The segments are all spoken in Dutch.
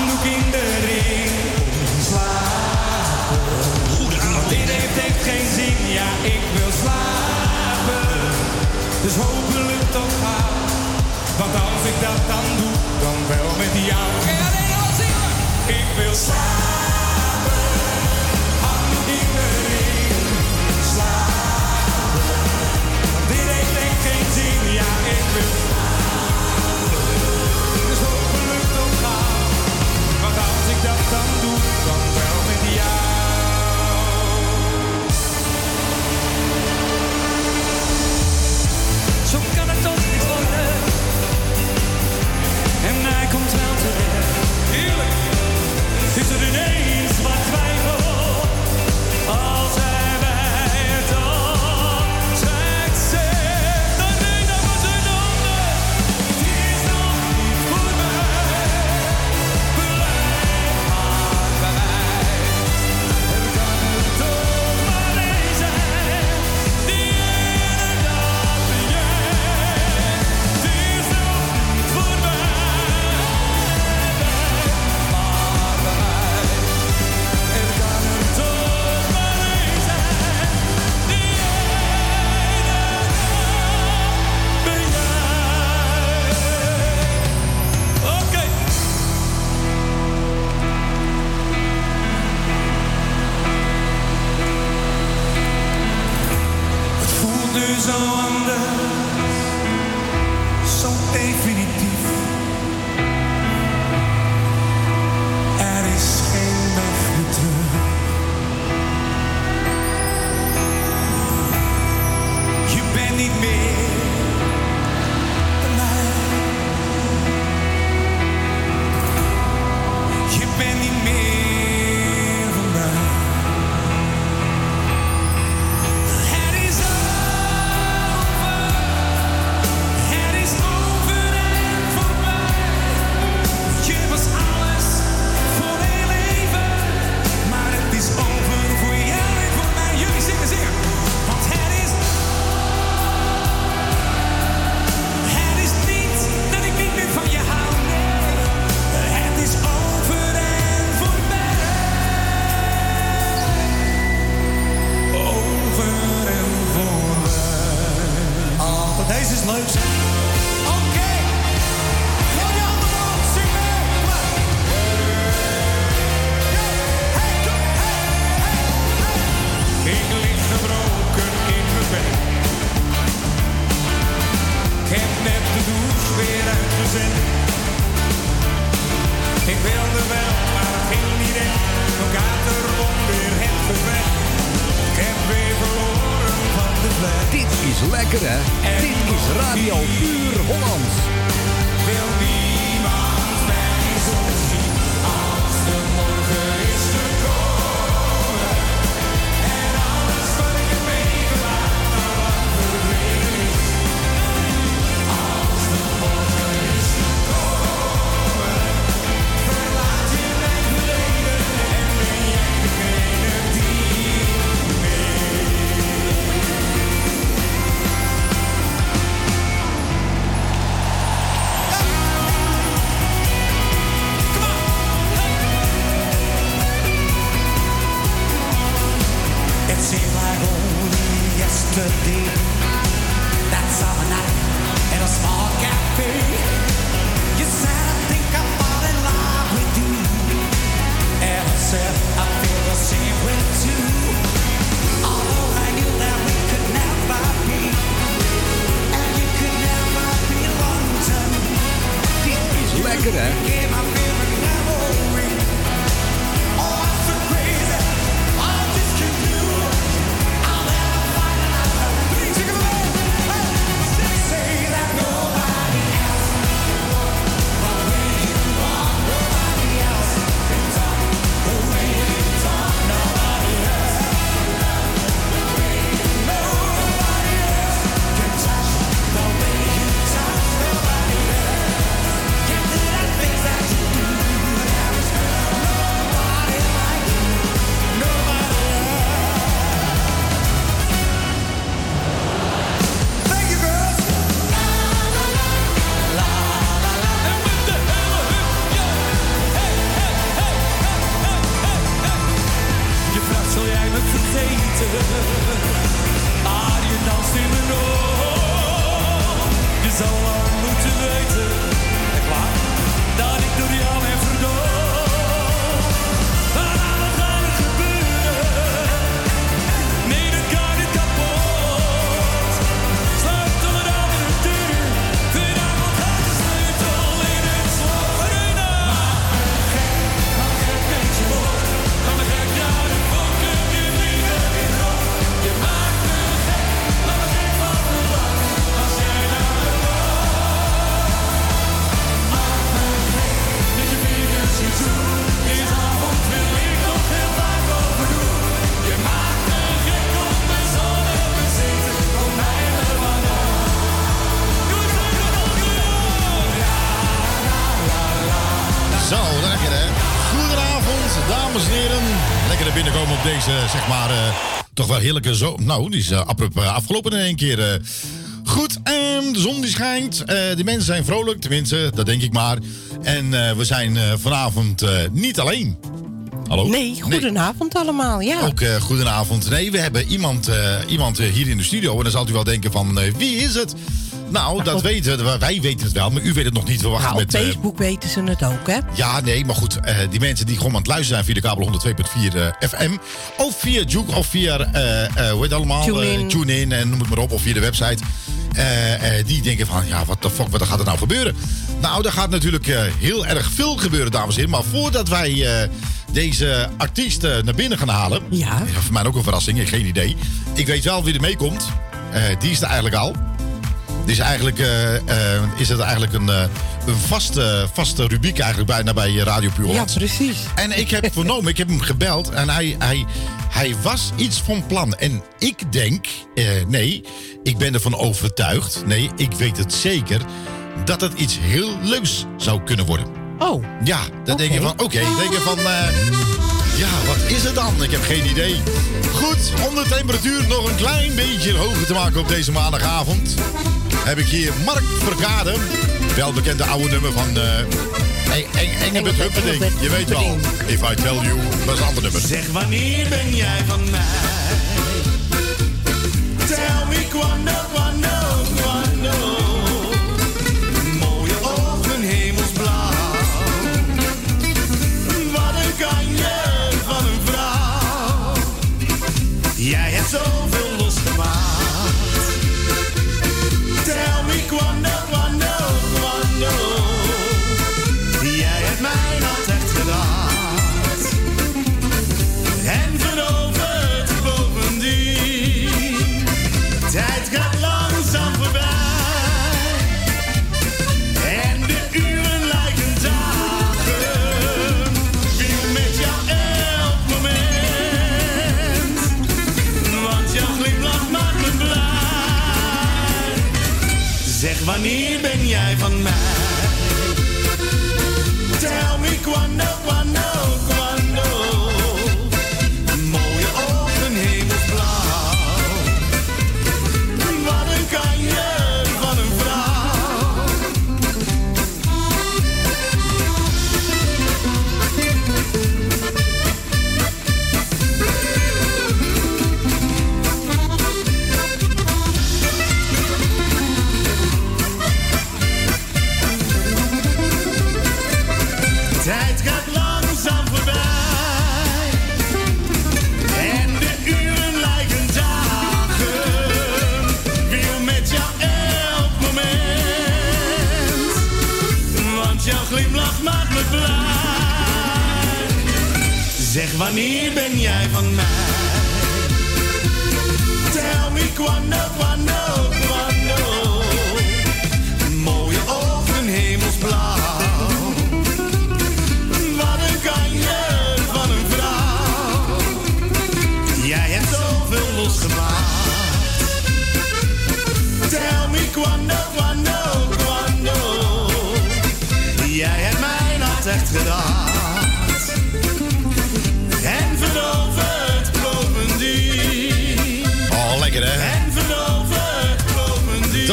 handdoek in de ring. Slapen. Want dit heeft echt geen zin, ja, ik wil slapen. Dus hopelijk toch gauw. Want als ik dat dan doe, dan wel met jou. Ik wil slapen. Heerlijke zo. Nou, die is uh, afgelopen in één keer. Uh. Goed, um, de zon die schijnt. de mensen zijn vrolijk, tenminste, dat denk ik maar. En we zijn vanavond niet alleen. Hallo? Nee, goedenavond nee. allemaal, ja. Ook uh, goedenavond. Nee, we hebben iemand, uh, iemand hier in de studio. En dan zal u wel denken van, wie is het? Nou, dat weten wij weten het wel, maar u weet het nog niet. We wachten nou, op met, Facebook weten ze het ook, hè? Ja, nee, maar goed. Uh, die mensen die gewoon aan het luisteren zijn via de kabel 102.4 uh, FM. Of via Juke, of via, hoe heet het allemaal? TuneIn. TuneIn en noem het maar op. Of via de website. die denken van, ja, wat de fuck, wat gaat er nou gebeuren? Nou, er gaat natuurlijk heel erg veel gebeuren, dames en heren. Maar voordat wij deze artiest naar binnen gaan halen... Ja. Voor mij ook een verrassing, ik geen idee. Ik weet wel wie er meekomt. die is er eigenlijk al is eigenlijk, uh, uh, is het eigenlijk een, uh, een vaste, vaste rubriek eigenlijk bijna bij Radio Puur Ja, precies. En ik heb vernomen, ik heb hem gebeld en hij, hij, hij was iets van plan. En ik denk, nee, ik ben ervan overtuigd, nee, ik weet het zeker, dat het iets heel leuks zou kunnen worden. Oh. Ja, dan denk je van, oké, okay, denk je van... Ja, wat is het dan? Ik heb geen idee. Goed, om de temperatuur nog een klein beetje hoger te maken op deze maandagavond... heb ik hier Mark Verkade. Welbekende oude nummer van... Uh, Engelbert Humperdinck. Je weet wel. If I tell you, dat is een ander nummer. Zeg, wanneer ben jij van mij? Wanneer ben jij van mij?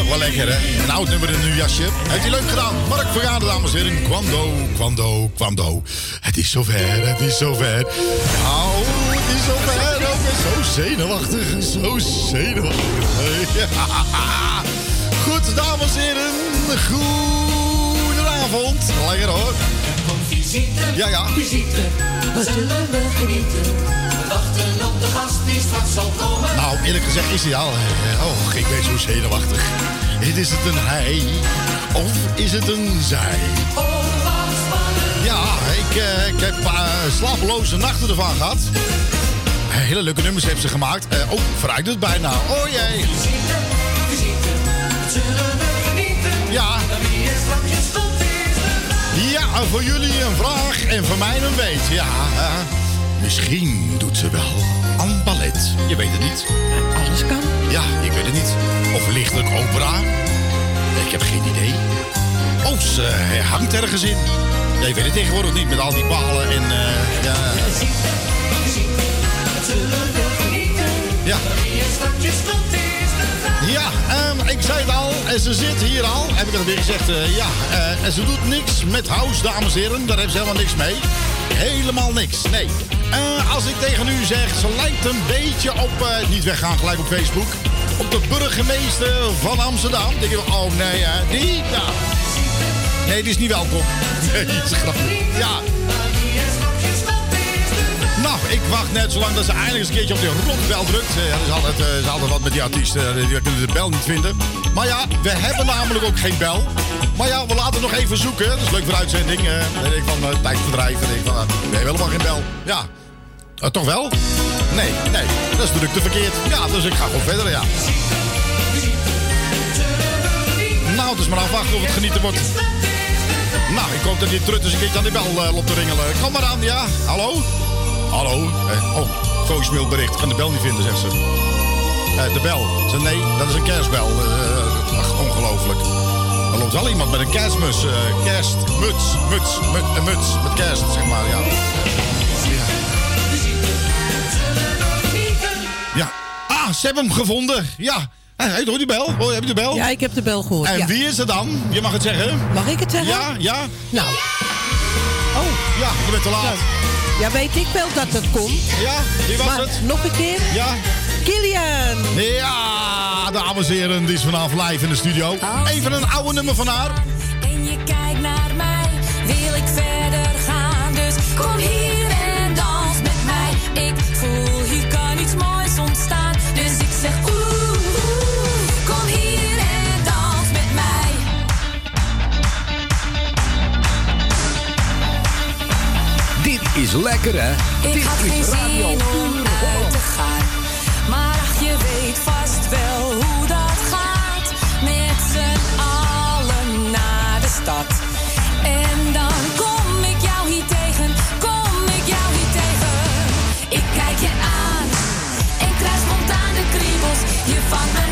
Toch wel lekker hè? Een oud nummer in een nieuw jasje. Heeft hij leuk gedaan. Mark Vergade, dames en heren. Kwando, kwando, kwando. Het is zover, het is zover. Nou, het is zover. Ik ben zo zenuwachtig, zo zenuwachtig. Ja. Goed, dames en heren. Goedenavond. Lekker hoor. Ja, ja. visite, we zullen we genieten. We wachten op de gast die straks zal komen. Nou, eerlijk gezegd is hij al. eh, Oh, ik ben zo zenuwachtig. Is het een hij of is het een zij? Ja, ik, eh, heb eh, slapeloze nachten ervan gehad. Eh, Hele leuke nummers heeft ze gemaakt. Eh, oh, verruikt het bijna. Oh jee. Ja, ja, voor jullie een vraag en voor mij een weet. Ja, misschien doet ze wel aan ballet. Je weet het niet. Alles kan. Ja, ik weet het niet. Of lichtelijk opera. Ik heb geen idee. Oh, ze hangt ergens in. Ja, je weet het tegenwoordig niet met al die palen en... eh, ja. Ja. Ehm, ik zei het al, en ze zit hier al. Heb ik het weer gezegd? eh, ja, eh, en ze doet niks met house, dames en heren. Daar heeft ze helemaal niks mee. Helemaal niks, nee. Eh, als ik tegen u zeg, ze lijkt een beetje op... niet weggaan, gelijk op Facebook. Op de burgemeester van Amsterdam. Denk je, oh nee, die? Ja. Nee, die is niet welkom. Nee, is grappig. Ja. Ik wacht net zolang dat ze eindelijk eens een keertje op die rotbel drukt. Eh, Ja, dat is altijd, eh, is altijd wat met die artiesten. eh, Die kunnen de bel niet vinden. Maar ja, we hebben namelijk ook geen bel. Maar ja, we laten nog even zoeken. Dat is leuk voor de uitzending. denk ik van uh, tijdverdrijf. Ik van, uh, we hebben helemaal geen bel. Ja. Toch wel? Nee, nee. Dat is natuurlijk te verkeerd. Ja, dus ik ga gewoon verder, ja. Nou, het is maar afwachten of het genieten wordt. Nou, ik hoop dat die trut eens een keertje aan die bel loopt te ringelen. Kom maar aan, ja. Hallo? Hallo? Eh, oh, voicemailbericht. Ik kan de bel niet vinden, zegt ze. Eh, de bel. Ze, nee, dat is een kerstbel. Eh, ach, ongelooflijk. Er loopt wel iemand met een kerstmus. eh, kerstmuts. Muts. Mut, muts. Met kerst, zeg maar, ja. Ja. Ja. Ah, ze hebben hem gevonden. Ja. Hé, hey, hoor die bel? Hoor, heb je de bel? Ja, ik heb de bel gehoord. En ja. wie is er dan? Je mag het zeggen. Mag ik het zeggen? Ja, ja. Nou, Oh, ja, je bent te laat. Ja, weet ik wel dat het komt. Ja, wie was Maar het? nog een keer. Ja. Kilian. Ja, dames en heren, die is vanavond live in de studio. Even een oude nummer van haar. En je kijkt naar mij, wil ik verder gaan. Dus kom hier is lekker, hè? Ik Dit had geen is Radio zin om uit te gaan. Maar ach, je weet vast wel hoe dat gaat. Met z'n allen naar de stad. En dan kom ik jou hier tegen, kom ik jou hier tegen. Ik kijk je aan en krijg spontaan de kriebels. Je vangt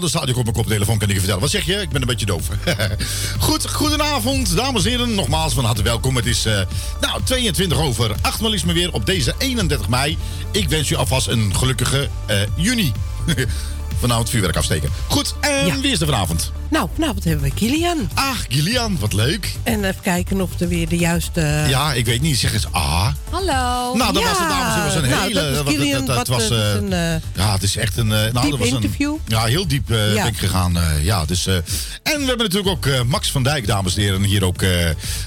Nou, ik op mijn koptelefoon, kan ik je vertellen. Wat zeg je? Ik ben een beetje doof. Goed, goedenavond, dames en heren. Nogmaals van harte welkom. Het is uh, nou, 22 over 8 maar me weer op deze 31 mei. Ik wens u alvast een gelukkige uh, juni. vanavond vuurwerk afsteken. Goed, en ja. wie is er vanavond? Nou, vanavond hebben we Kilian. Ach, Kilian, wat leuk. En even kijken of er weer de juiste... Ja, ik weet niet. Zeg eens ah. Hallo. Nou, dat ja. was het, dames en was een nou, hele... Dat, Kilian, dat, dat was, uh, een, uh, ja, het is echt een... Uh, nou, dat was interview. Een, ja, heel diep uh, ja. ben ik gegaan. ja, dus, en we hebben natuurlijk ook Max van Dijk, dames en heren, hier ook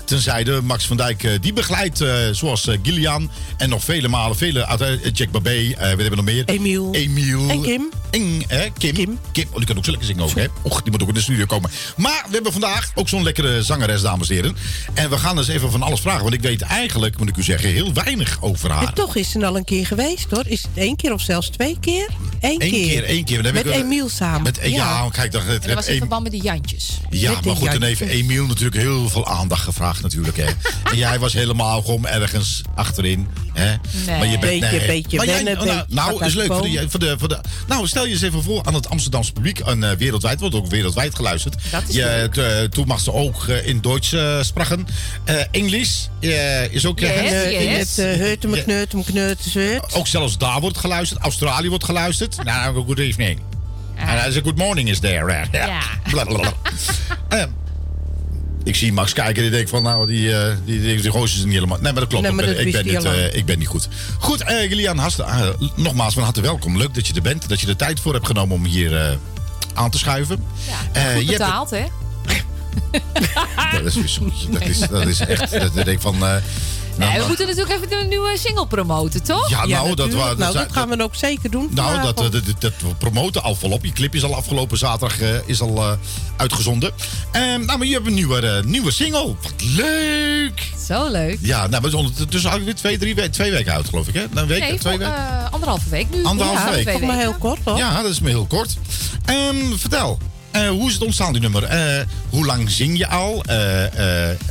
tenzijde. Max van Dijk, die begeleidt, zoals Gillian en nog vele malen, vele Jack Babé, we hebben nog meer. Emiel. Emiel. En Kim. En, Kim. Kim. Kim. Oh, die kan ook zo lekker zingen ook, hè? Och, die moet ook in de studio komen. Maar we hebben vandaag ook zo'n lekkere zangeres, dames en heren. En we gaan dus even van alles vragen. Want ik weet eigenlijk, moet ik u zeggen, heel weinig over haar. En toch is ze al een keer geweest, hoor. Is het één keer of zelfs twee keer? Eén Eén keer. keer, één keer. Met ik, Emiel samen. Met, ja. ja, kijk, dat, het, dat was in verband met die Jantjes. Ja, Met de maar goed, dan heeft Emiel natuurlijk heel veel aandacht gevraagd natuurlijk. Hè. en jij was helemaal gewoon ergens achterin. Hè. Nee. Maar je bent, Beetje, nee. beetje maar jij, wennen, nou, beetje nou, is leuk. Voor de, voor de, voor de, nou, stel je eens even voor aan het Amsterdamse publiek. En, eh, wereldwijd, wordt ook wereldwijd geluisterd. Dat is je, leuk. eh, toen mag ze ook eh, in Duits sprachen. Eh Engels is ook... Yes, uh, yes. Met uh, heut hem, kneut hem, kneut zeut. Ook zelfs daar wordt geluisterd. Australië wordt geluisterd. Nou, good evening. En uh, good morning is there. Ja. Eh, ik zie Max kijken en die denkt van, nou, die, eh die, die, die gozer is niet helemaal... Nee, maar dat klopt. Nee, maar ik, ben, ik, niet, eh, ik ben niet goed. Goed, Gillian, hartst- eh, nogmaals van harte welkom. Leuk dat je er bent. Dat je er tijd voor hebt genomen om hier aan te schuiven. Ja, goed betaald, hè? Dat is, weer zo- dat is, dat is echt... Dat, dat denk ik van... eh, nou, Nee, we moeten natuurlijk even een nieuwe single promoten, toch? ja, Ja, nou, dat, nou, dat gaan we ook zeker doen. Nou, dat, vanavond. dat, dat, dat we promoten al volop. Je clip is al afgelopen zaterdag eh, is al eh, uitgezonden. Ehm, nou, maar je hebt een nieuwe, eh, nieuwe single. Wat leuk! Zo leuk. Ja, nou, maar is ondertussen eigenlijk weer twee, drie, we- twee weken uit, geloof ik, hè? Een week, Nee, twee weken? eh, anderhalve week nu. Anderhalve ja, week. Twee Kom maar heel kort, hoor. Ja, dat is me heel kort. Ehm, vertel, eh, hoe is het ontstaan, die nummer? Eh, hoe lang zing je al? Eh,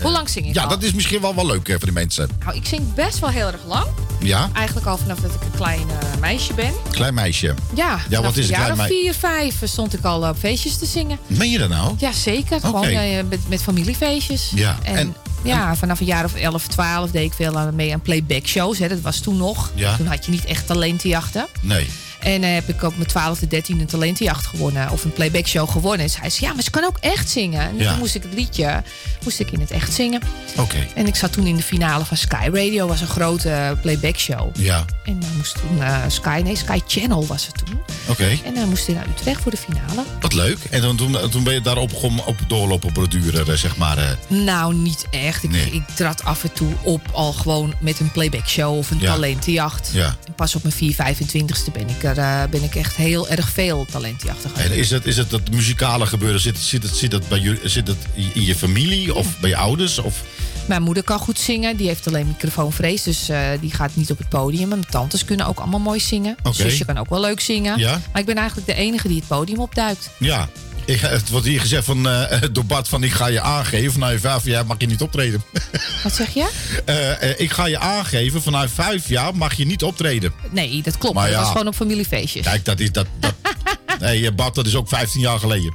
Hoe lang zing ik Ja, al? dat is misschien wel, wel leuk voor de mensen. Nou, ik zing best wel heel erg lang. Ja, Eigenlijk al vanaf dat ik een klein meisje ben. klein meisje. Ja, vanaf wat is een jaar klein of vier, vijf stond ik al op feestjes te zingen. Meen je dat nou? Ja, zeker. Gewoon met, met familiefeestjes. Ja, En, en- ja, vanaf een jaar of 11, 12 deed ik veel aan, mee aan playback shows. Hè. Dat was toen nog. Ja. Toen had je niet echt talentenjachten. Nee. En heb ik ook met 12 de 13 een talentenjacht gewonnen. Of een playback show gewonnen. En zei ze, ja, maar ze kan ook echt zingen. En Ja. toen moest ik het liedje moest ik in het echt zingen. Oké. En ik zat toen in de finale van Sky Radio. was een grote playback show. Ja, En dan moest toen eh, Sky, nee, Sky Channel was het toen. oké. En dan moest ik naar Utrecht voor de finale. Wat leuk. En dan, toen, toen ben je daarop gewoon op doorlopen borduren, eh, zeg maar. eh. Nou, niet echt. Ik, Nee. ik trad af en toe op al gewoon met een playback show of een Ja. talentenjacht. Ja. En pas op mijn 4, 25ste ben ik, er, eh, ben ik echt heel erg veel talentenjachten gaan En is het, is het dat muzikale gebeuren, zit, zit, het, zit, dat bij zit het in je familie of bij je ouders? Of, Mijn moeder kan goed zingen. Die heeft alleen microfoonvrees. Dus eh, die gaat niet op het podium. Mijn tantes kunnen ook allemaal mooi zingen. Oké. Zusje kan ook wel leuk zingen. Ja. Maar ik ben eigenlijk de enige die het podium opduikt. ja, ik, het wordt hier gezegd van, eh, door Bart van ik ga je aangeven. Vanuit vijf jaar mag je niet optreden. Wat zeg je? Eh, eh, ik ga je aangeven, vanuit vijf jaar mag je niet optreden. Nee, dat klopt. Maar Dat ja. was gewoon op familiefeestjes. Kijk, dat is dat. dat nee, Bart, dat is ook 15 jaar geleden.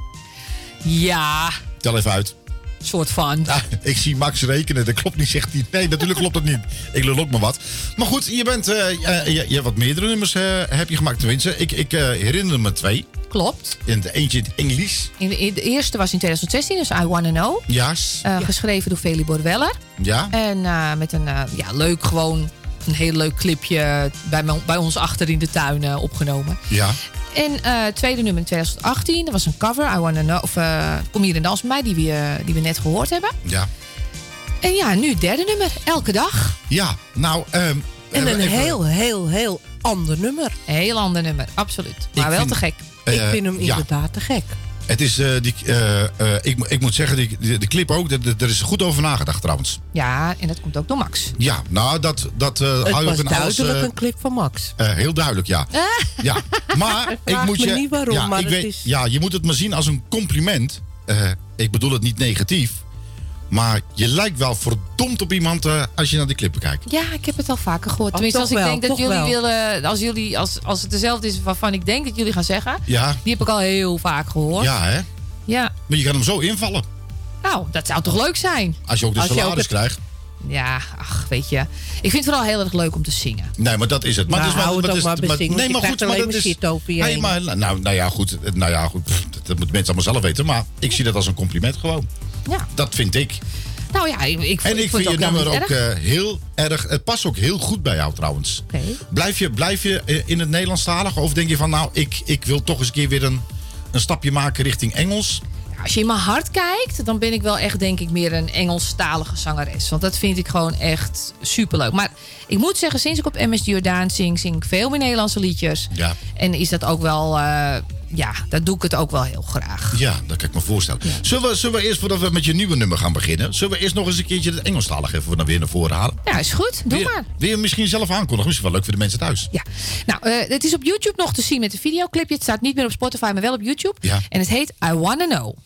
Ja, Tel even uit. Soort van. Ja, ik zie Max rekenen, dat klopt niet, zegt hij. Nee, natuurlijk klopt dat niet. Ik lul ook maar wat. Maar goed, je, bent, eh, eh, je, je hebt wat meerdere nummers eh, heb je gemaakt. Tenminste, ik, ik herinner me twee. Klopt. In het eentje in het Engels. In de, in de eerste was in 2016, dus I Wanna Know. Ja. Eh, Geschreven door Feli Borweller. Ja. En eh, met een eh, ja, leuk gewoon... Een heel leuk clipje bij, bij ons achter in de tuin eh, opgenomen. Ja. En eh tweede nummer in 2018, dat was een cover. I Wanna Know, of eh, Kom hier en dans met mij, die we, die we net gehoord hebben. Ja. En ja, nu het derde nummer, elke dag. Ja. Nou, ehm, En een even- heel, heel, heel ander nummer. Een heel ander nummer, absoluut. Maar Ik wel vind- te gek. ik vind hem ja. inderdaad te gek. Het is, eh, die, eh, eh, ik, ik moet zeggen, die, de clip ook, er- er is goed over nagedacht trouwens. Ja, en dat komt ook door Max. Ja, nou, dat, dat eh, Het hou je ook was in alles... duidelijk een clip van Max. Eh, heel duidelijk, ja. ja. Maar ik moet je. niet waarom, ja, maar ik het weet, is- ja, je moet het maar zien als een compliment. Eh, ik bedoel het niet negatief. Maar je lijkt wel verdomd op iemand eh, als je naar die clippen kijkt. Ja, ik heb het al vaker gehoord. Oh, Tenminste, als ik wel, denk dat jullie wel. willen. Als, jullie, als, als het dezelfde is waarvan ik denk dat jullie gaan zeggen. Ja, Die heb ik al heel vaak gehoord. ja hè? Ja. Maar je kan hem zo invallen. Nou, dat zou toch leuk zijn? Als je ook de Als ook salaris het- krijgt. Ja, ach, weet je. Ik vind het vooral heel erg leuk om te zingen. Nee, maar dat is het. Maar Nou, het is, hou het maar, ook is- maar bezingen, Nee, maar goed, maar dat maar is... Nee, maar, nou, nou ja, goed. Nou ja, goed. pff, dat moeten mensen allemaal zelf weten. Maar ik zie dat als een compliment gewoon. Ja. Dat vind ik. Nou ja, ik, ik, En ik, vind je nummer ook erg. eh, heel erg... Het past ook heel goed bij jou trouwens. Blijf je, blijf je eh, in het Nederlandstalig? Of denk je van, nou, ik, ik wil toch eens een keer weer een, een stapje maken richting Engels? Als je in mijn hart kijkt, dan ben ik wel echt, denk ik, meer een Engelstalige zangeres. Want dat vind ik gewoon echt superleuk. Maar ik moet zeggen, sinds ik op MS Jordaan zing, zing ik veel meer Nederlandse liedjes. Ja. En is dat ook wel, eh, ja, dat doe ik het ook wel heel graag. Ja, dat kan ik me voorstellen. Zullen, we, zullen we eerst, voordat we met je nieuwe nummer gaan beginnen... zullen we eerst nog eens een keertje het Engelstalig even weer naar voren halen? Ja, is goed. Doe maar. Wil je misschien zelf aankondigen? Misschien wel leuk voor de mensen thuis. Ja, nou, eh, het is op YouTube nog te zien met een videoclipje. Het staat niet meer op Spotify, maar wel op YouTube. Ja. En het heet I Wanna Know.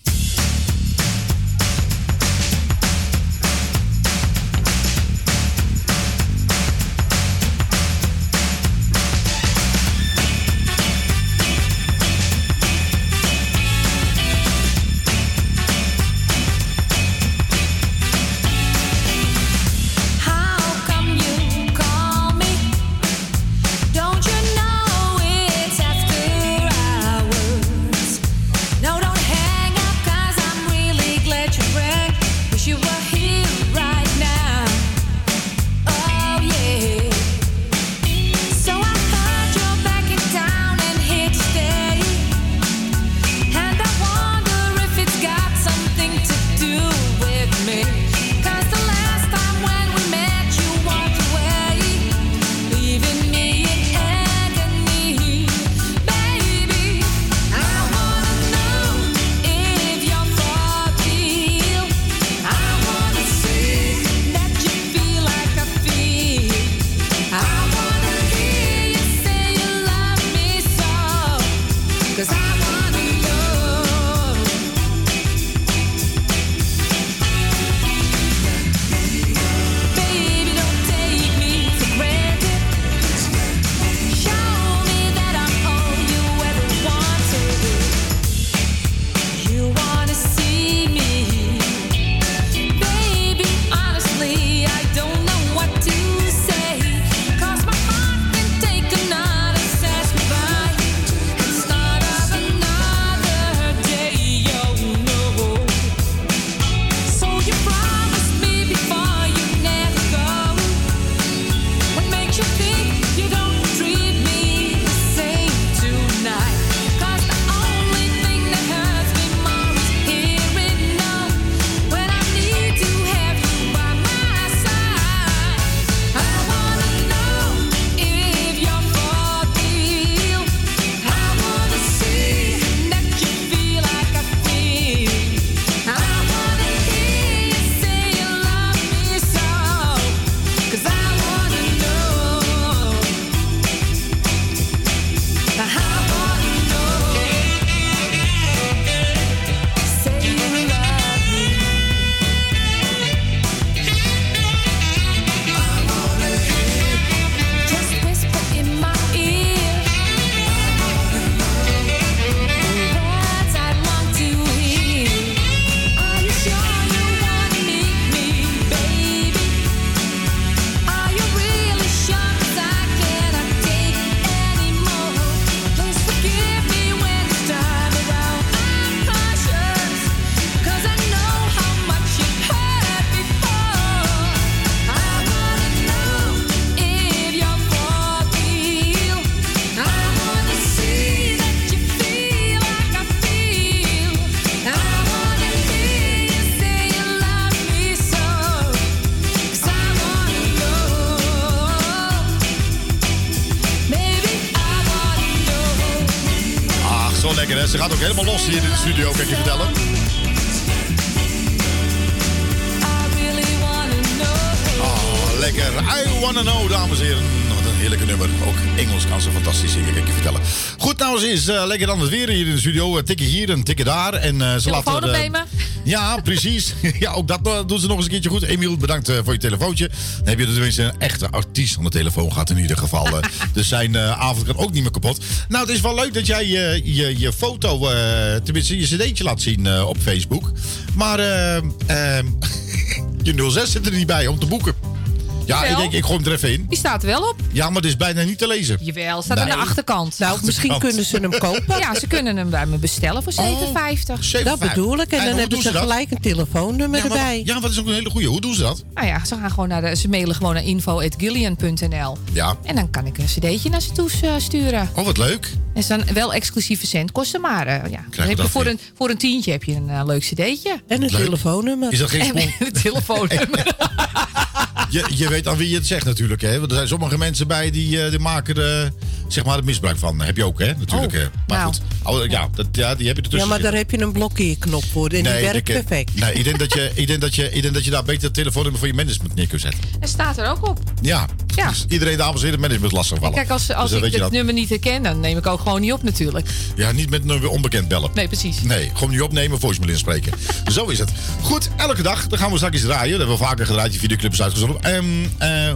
Hè. Ze gaat ook helemaal los hier in de studio, kan ik je vertellen. Oh, lekker. I wanna know, dames en heren. Wat een heerlijke nummer. Ook Engels kan ze fantastisch zingen, kan ik je vertellen. Goed, nou eens is eh, lekker dan het weer hier in de studio. Uh, tikken hier en tikken daar. En, eh, ze eh, opnemen. Ja, precies. ja, ook dat eh, doen ze nog eens een keertje goed. Emiel, bedankt eh, voor je telefoontje. Dan heb je er tenminste een echte artiest aan de telefoon gehad in ieder geval. eh. dus zijn avond kan ook niet meer kapot. Nou, het is wel leuk dat jij je, je, je foto, tenminste je cd'tje laat zien op Facebook. Maar je 06 zit er niet bij om te boeken. Ja, ik denk, ik gooi hem er even in. Die staat er wel op. Ja, maar het is bijna niet te lezen. Jawel, staat Nee. aan de achterkant. Nou, misschien kunnen ze hem kopen. Ja, ze kunnen hem bij me bestellen voor 7,50. Dat bedoel ik. En hoe dan hebben doen ze dat? gelijk een telefoonnummer Ja, maar, erbij. ja, maar dat is ook een hele goeie. Hoe doen ze dat? Nou ja, ze gaan gewoon naar de, ze mailen gewoon naar info.gillian.nl. Ja. En dan kan ik een cd'tje naar ze toe eh, sturen. Oh, wat leuk. En ze dan wel exclusieve centkosten, maar eh, ja. Dan heb je dat voor, weer? een, voor een tientje heb je een eh, leuk cd'tje. En een Leuk. telefoonnummer. Is dat geen spon- een telefoonnummer. Je, je weet aan wie je het zegt natuurlijk. Hè? Want er zijn sommige mensen bij die, eh, die maken er zeg maar, er misbruik van. Heb je ook, hè? Natuurlijk. Oh, hè. Maar nou. goed. Oh, ja, dat, ja, die heb je ertussen Ja, maar daar heb je een blokkeerknop voor. En die werkt ik, eh, perfect. Nee, ik denk, dat je, ik, denk dat je, ik denk dat je daar beter het telefoonnummer voor je management neer kunt zetten. Dat staat er ook op. Ja. Ja. Dus iedereen, dames en heren, management lastig vallen. Kijk, als, als Dus dan ik je het dat. nummer niet herken, dan neem ik ook gewoon niet op natuurlijk. Ja, niet met een onbekend bellen. Nee, precies. Nee, gewoon niet opnemen, voicemail inspreken. Zo is het. Goed, elke dag. Dan gaan we straks draaien. Dat hebben we vaker gedraaid. Die videoclips uitgezonden. Ehm eh,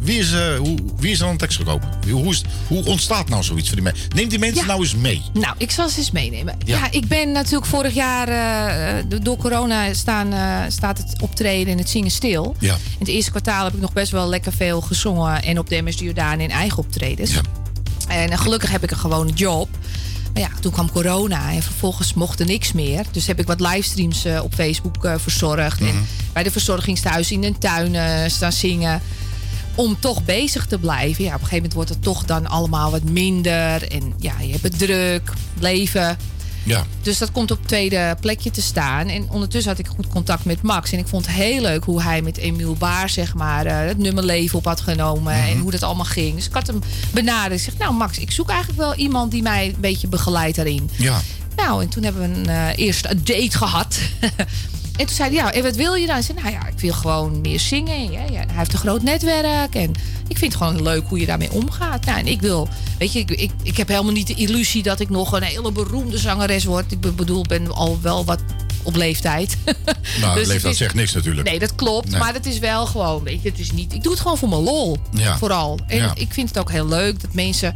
wie, is, eh, hoe, wie is er aan de tekst gekomen? Hoe, is, hoe ontstaat nou zoiets voor die mensen? Neem die mensen Ja. nou eens mee. Nou, ik zal ze eens meenemen. Ja. Ja, ik ben natuurlijk vorig jaar, eh, door corona staan, staat het optreden en het zingen stil. Ja. In het eerste kwartaal heb ik nog best wel lekker veel gezongen. En op de MS Jordaan in eigen optredens. Ja. En gelukkig heb ik een gewone job. Ja, toen kwam corona en vervolgens mocht er niks meer. Dus heb ik wat livestreams eh, op Facebook eh, verzorgd. Mhm. En bij de verzorgingstehuis in de tuin eh, staan zingen. Om toch bezig te blijven. Ja, op een gegeven moment wordt het toch dan allemaal wat minder. En ja, je hebt het druk, leven. Ja. Dus dat komt op het tweede plekje te staan. En ondertussen had ik goed contact met Max. En ik vond het heel leuk hoe hij met Emiel Baar, zeg maar, eh, het nummer leven op had genomen. En hoe dat allemaal ging. Dus ik had hem benaderd. Ik zeg, nou Max, ik zoek eigenlijk wel iemand die mij een beetje begeleidt daarin. Ja. Nou, en toen hebben we een eh eerste date gehad. en toen zei hij, ja, en wat wil je dan? Ik zei, nou ja, ik wil gewoon meer zingen. Ja, ja, hij heeft een groot netwerk. En ik vind het gewoon leuk hoe je daarmee omgaat. Nou, en ik wil, weet je, ik, ik, ik heb helemaal niet de illusie dat ik nog een hele beroemde zangeres word. Ik be- bedoel, ik ben al wel wat op leeftijd. Nou, Dus leeftijd is- zegt niks natuurlijk. Nee, dat klopt. Nee. Maar het is wel gewoon, weet je, het is niet. Ik doe het gewoon voor mijn lol. Ja. Vooral. En Ja. ik vind het ook heel leuk dat mensen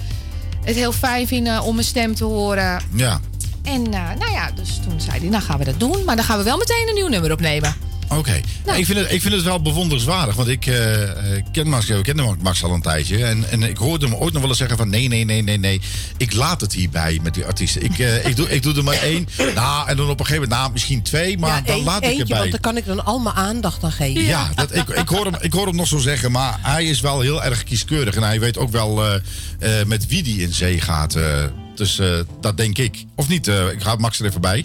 het heel fijn vinden om mijn stem te horen. Ja. En eh, nou ja, dus toen zei hij, nou gaan we dat doen. Maar dan gaan we wel meteen een nieuw nummer opnemen. Oké. Nou. Ik, vind het, ik vind het wel bewonderenswaardig. Want ik eh, ken Max, ik ken Max al een tijdje. En, en ik hoorde hem ooit nog wel eens zeggen van... Nee, nee, nee, nee, nee. Ik laat het hierbij met die artiesten. Ik, eh, ik, doe, ik doe er maar één. Nou, en dan op een gegeven moment, nou, misschien twee. Maar ja, dan één- laat ik eentje, erbij. want dan kan ik dan al mijn aandacht aan geven. Ja, dat, ik, ik, hoor hem, ik hoor hem nog zo zeggen, maar hij is wel heel erg kieskeurig. En hij weet ook wel eh, eh, met wie die in zee gaat. Dus eh, dat denk ik. Of niet? eh, ik ga Max er even bij.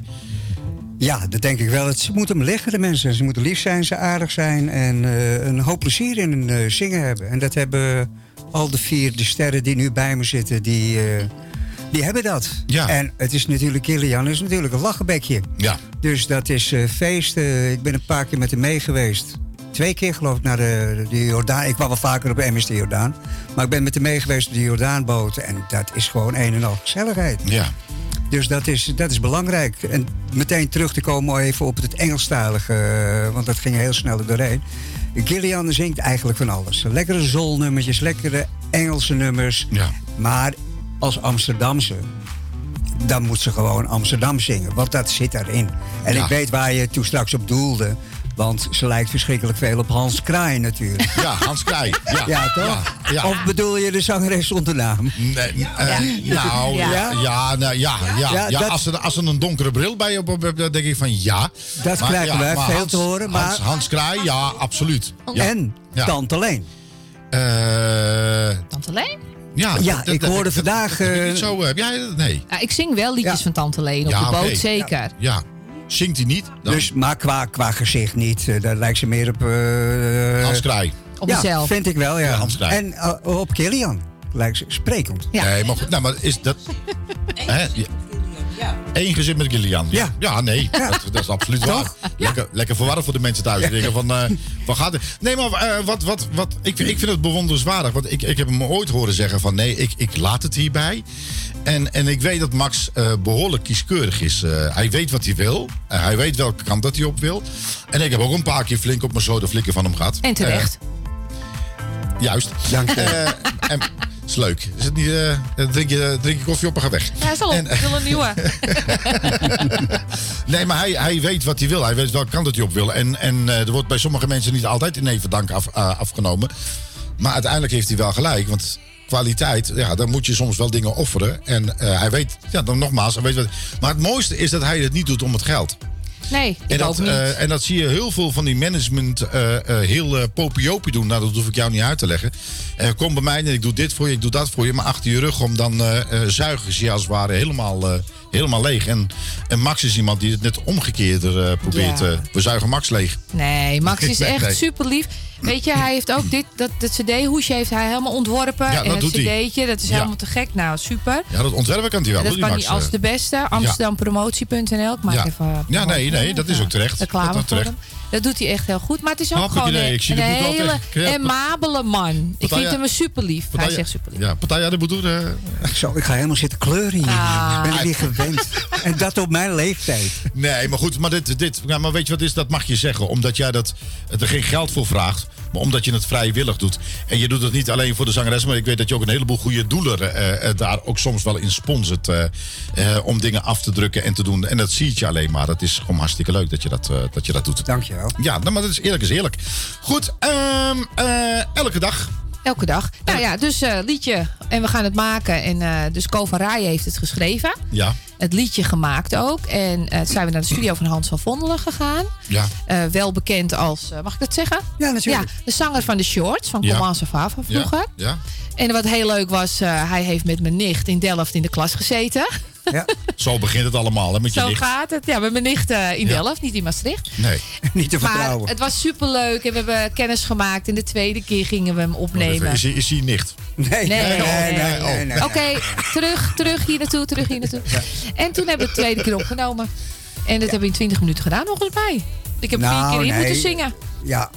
Ja, dat denk ik wel. Het, ze moeten hem liggen, de mensen. Ze moeten lief zijn, ze aardig zijn en eh, een hoop plezier in hun zingen hebben. En dat hebben al de vier de sterren die nu bij me zitten, die, die hebben dat. Ja. En het is natuurlijk, Kilian is natuurlijk een lachenbekje. Ja. Dus dat is feest. Ik ben een paar keer met hem mee geweest. Twee keer geloof ik naar de, de Jordaan. Ik kwam wel vaker op MS de Jordaan. Maar ik ben met hem mee geweest op de Jordaanboot. En dat is gewoon een en al gezelligheid. Ja. Dus dat is, dat is belangrijk. En meteen terug te komen even op het Engelstalige, eh, want dat ging heel snel er doorheen. Gillian zingt eigenlijk van alles. Lekkere zolnummertjes, lekkere Engelse nummers. Ja. Maar als Amsterdamse, dan moet ze gewoon Amsterdam zingen. Want dat zit daarin. En Ja. ik weet waar je toen straks op doelde. Want ze lijkt verschrikkelijk veel op Hans Kraai natuurlijk. Ja, Hans Krij. Ja, Ja, toch? Ja, ja. Of bedoel je de zangeres zonder naam? Nee, eh, Nou, ja, Ja. ja, nou, ja, ja, ja, Ja, dat- als, er, als er een donkere bril bij je op hebt, dan denk ik van ja. Dat krijgen wij maar veel te horen, maar- Hans, Hans Kraai, ja, absoluut. Ja. En Ja. Tante Leen. Eh, Tante Leen? ja, Ja, dat- ik dat- hoorde dat- vandaag, dat heb ik eh, niet zo, heb jij dat? Nee. Ja, ik zing wel liedjes Ja. van Tante Leen op Ja, de boot, zeker. Ja. Zingt hij niet? Dan Dus, maar qua, qua gezicht niet. Eh, Daar lijkt ze meer op... eh, Hans Kraai. Op ja, mezelf. vind ik wel, ja. Ja, Hans Kraai. en eh, op Kilian lijkt ze sprekend. Ja. Nee, maar goed, nou, maar is dat... Hè? Ja. Eén gezin met Gillian. Ja, ja nee, dat, dat is absoluut waar. Lekker, lekker verwarren voor de mensen thuis. Die denken van, eh wat gaat het? Nee, maar eh, wat, wat, wat, ik, ik vind het bewonderenswaardig. Want ik, ik heb hem ooit horen zeggen van, nee, ik, ik laat het hierbij. En, en ik weet dat Max eh, behoorlijk kieskeurig is. Eh, hij weet wat hij wil. Hij weet welke kant dat hij op wil. En ik heb ook een paar keer flink op mijn zoden flikken van hem gehad. En terecht. Juist. Dank je. Eh, en, is leuk. Is het niet, eh, drink, je, drink je koffie op en ga weg. Ja, is al. En- Ik wil een nieuwe. Nee, maar hij, hij weet wat hij wil. Hij weet welke kant dat hij op wil. En, en eh, er wordt bij sommige mensen niet altijd in even dank af, eh, afgenomen. Maar uiteindelijk heeft hij wel gelijk. Want kwaliteit, ja, dan moet je soms wel dingen offeren. En hij weet, ja, dan nogmaals, hij weet wat. Maar het mooiste is dat hij het niet doet om het geld. Nee, En dat, niet. eh, en dat zie je heel veel van die management eh, eh, heel popiopie doen. Nou, dat hoef ik jou niet uit te leggen. Kom bij mij en ik doe dit voor je, ik doe dat voor je. Maar achter je rug om dan zuigen ze je als het ware helemaal, helemaal leeg. En, en Max is iemand die het net omgekeerder eh, probeert. Ja. eh, we zuigen Max leeg. Nee, Max is echt nee. super lief. Weet je, hij heeft ook dit, dat, dat cd-hoesje heeft hij helemaal ontworpen. Ja, en dat het cd'tje, dat is Ja. helemaal te gek. Nou, super. Ja, dat ontwerpen kan hij wel. dat kan Max, hij als eh. de beste. Amsterdampromotie.nl. Ik maak Ja. even... eh, Ja, nee, nee, dat is ook terecht. Dat is voor terecht. Dat doet hij echt heel goed. Maar het is ook gewoon nee, een, een hele amabele man. Ik vind hem een super lief. Hij zegt super lief. Ja, Partij de Boedoer. eh, Zo, ik ga helemaal zitten kleuren hier. Ah. Ik ben er niet gewend. En dat op mijn leeftijd. Nee, maar goed, maar, dit, dit, ja, maar weet je wat is? Dat mag je zeggen. Omdat jij dat, er geen geld voor vraagt. Maar omdat je het vrijwillig doet. En je doet het niet alleen voor de zangeres. Maar ik weet dat je ook een heleboel goede doelen eh, eh, daar ook soms wel in sponsort. eh, eh, om dingen af te drukken en te doen. En dat zie je alleen maar. Het is gewoon hartstikke leuk dat je dat, dat, je dat doet. Dankjewel. Ja, nou, maar dat is eerlijk is eerlijk. Goed, ehm, eh, elke dag. Elke dag. Nou ja, dus eh, liedje. En we gaan het maken. En eh, dus Ko van heeft het geschreven. Ja, Het liedje gemaakt ook. En eh, toen zijn we naar de studio van Hans van Vondelen gegaan. ja. Eh, wel bekend als, eh, mag ik dat zeggen? Ja, natuurlijk. Ja, de zanger van de Shorts, van Ja. Va van Ja, vroeger. ja. En wat heel leuk was, eh, hij heeft met mijn nicht in Delft in de klas gezeten. Ja, Zo begint het allemaal, hè, met je Zo nicht. gaat het. Ja, met mijn nicht eh, in Ja. Delft, niet in Maastricht. Nee. niet te Maar vertrouwen. het was superleuk en we hebben kennis gemaakt. En de tweede keer gingen we hem opnemen. Is hij, is hij nicht? Nee, nee, nee, Nee, nee, nee, Oké, terug, terug hier naartoe, terug hier naartoe. En toen hebben we het tweede keer opgenomen. En dat hebben we in 20 minuten gedaan, volgens mij. Ik heb Nou, vier keer in moeten zingen. Ja,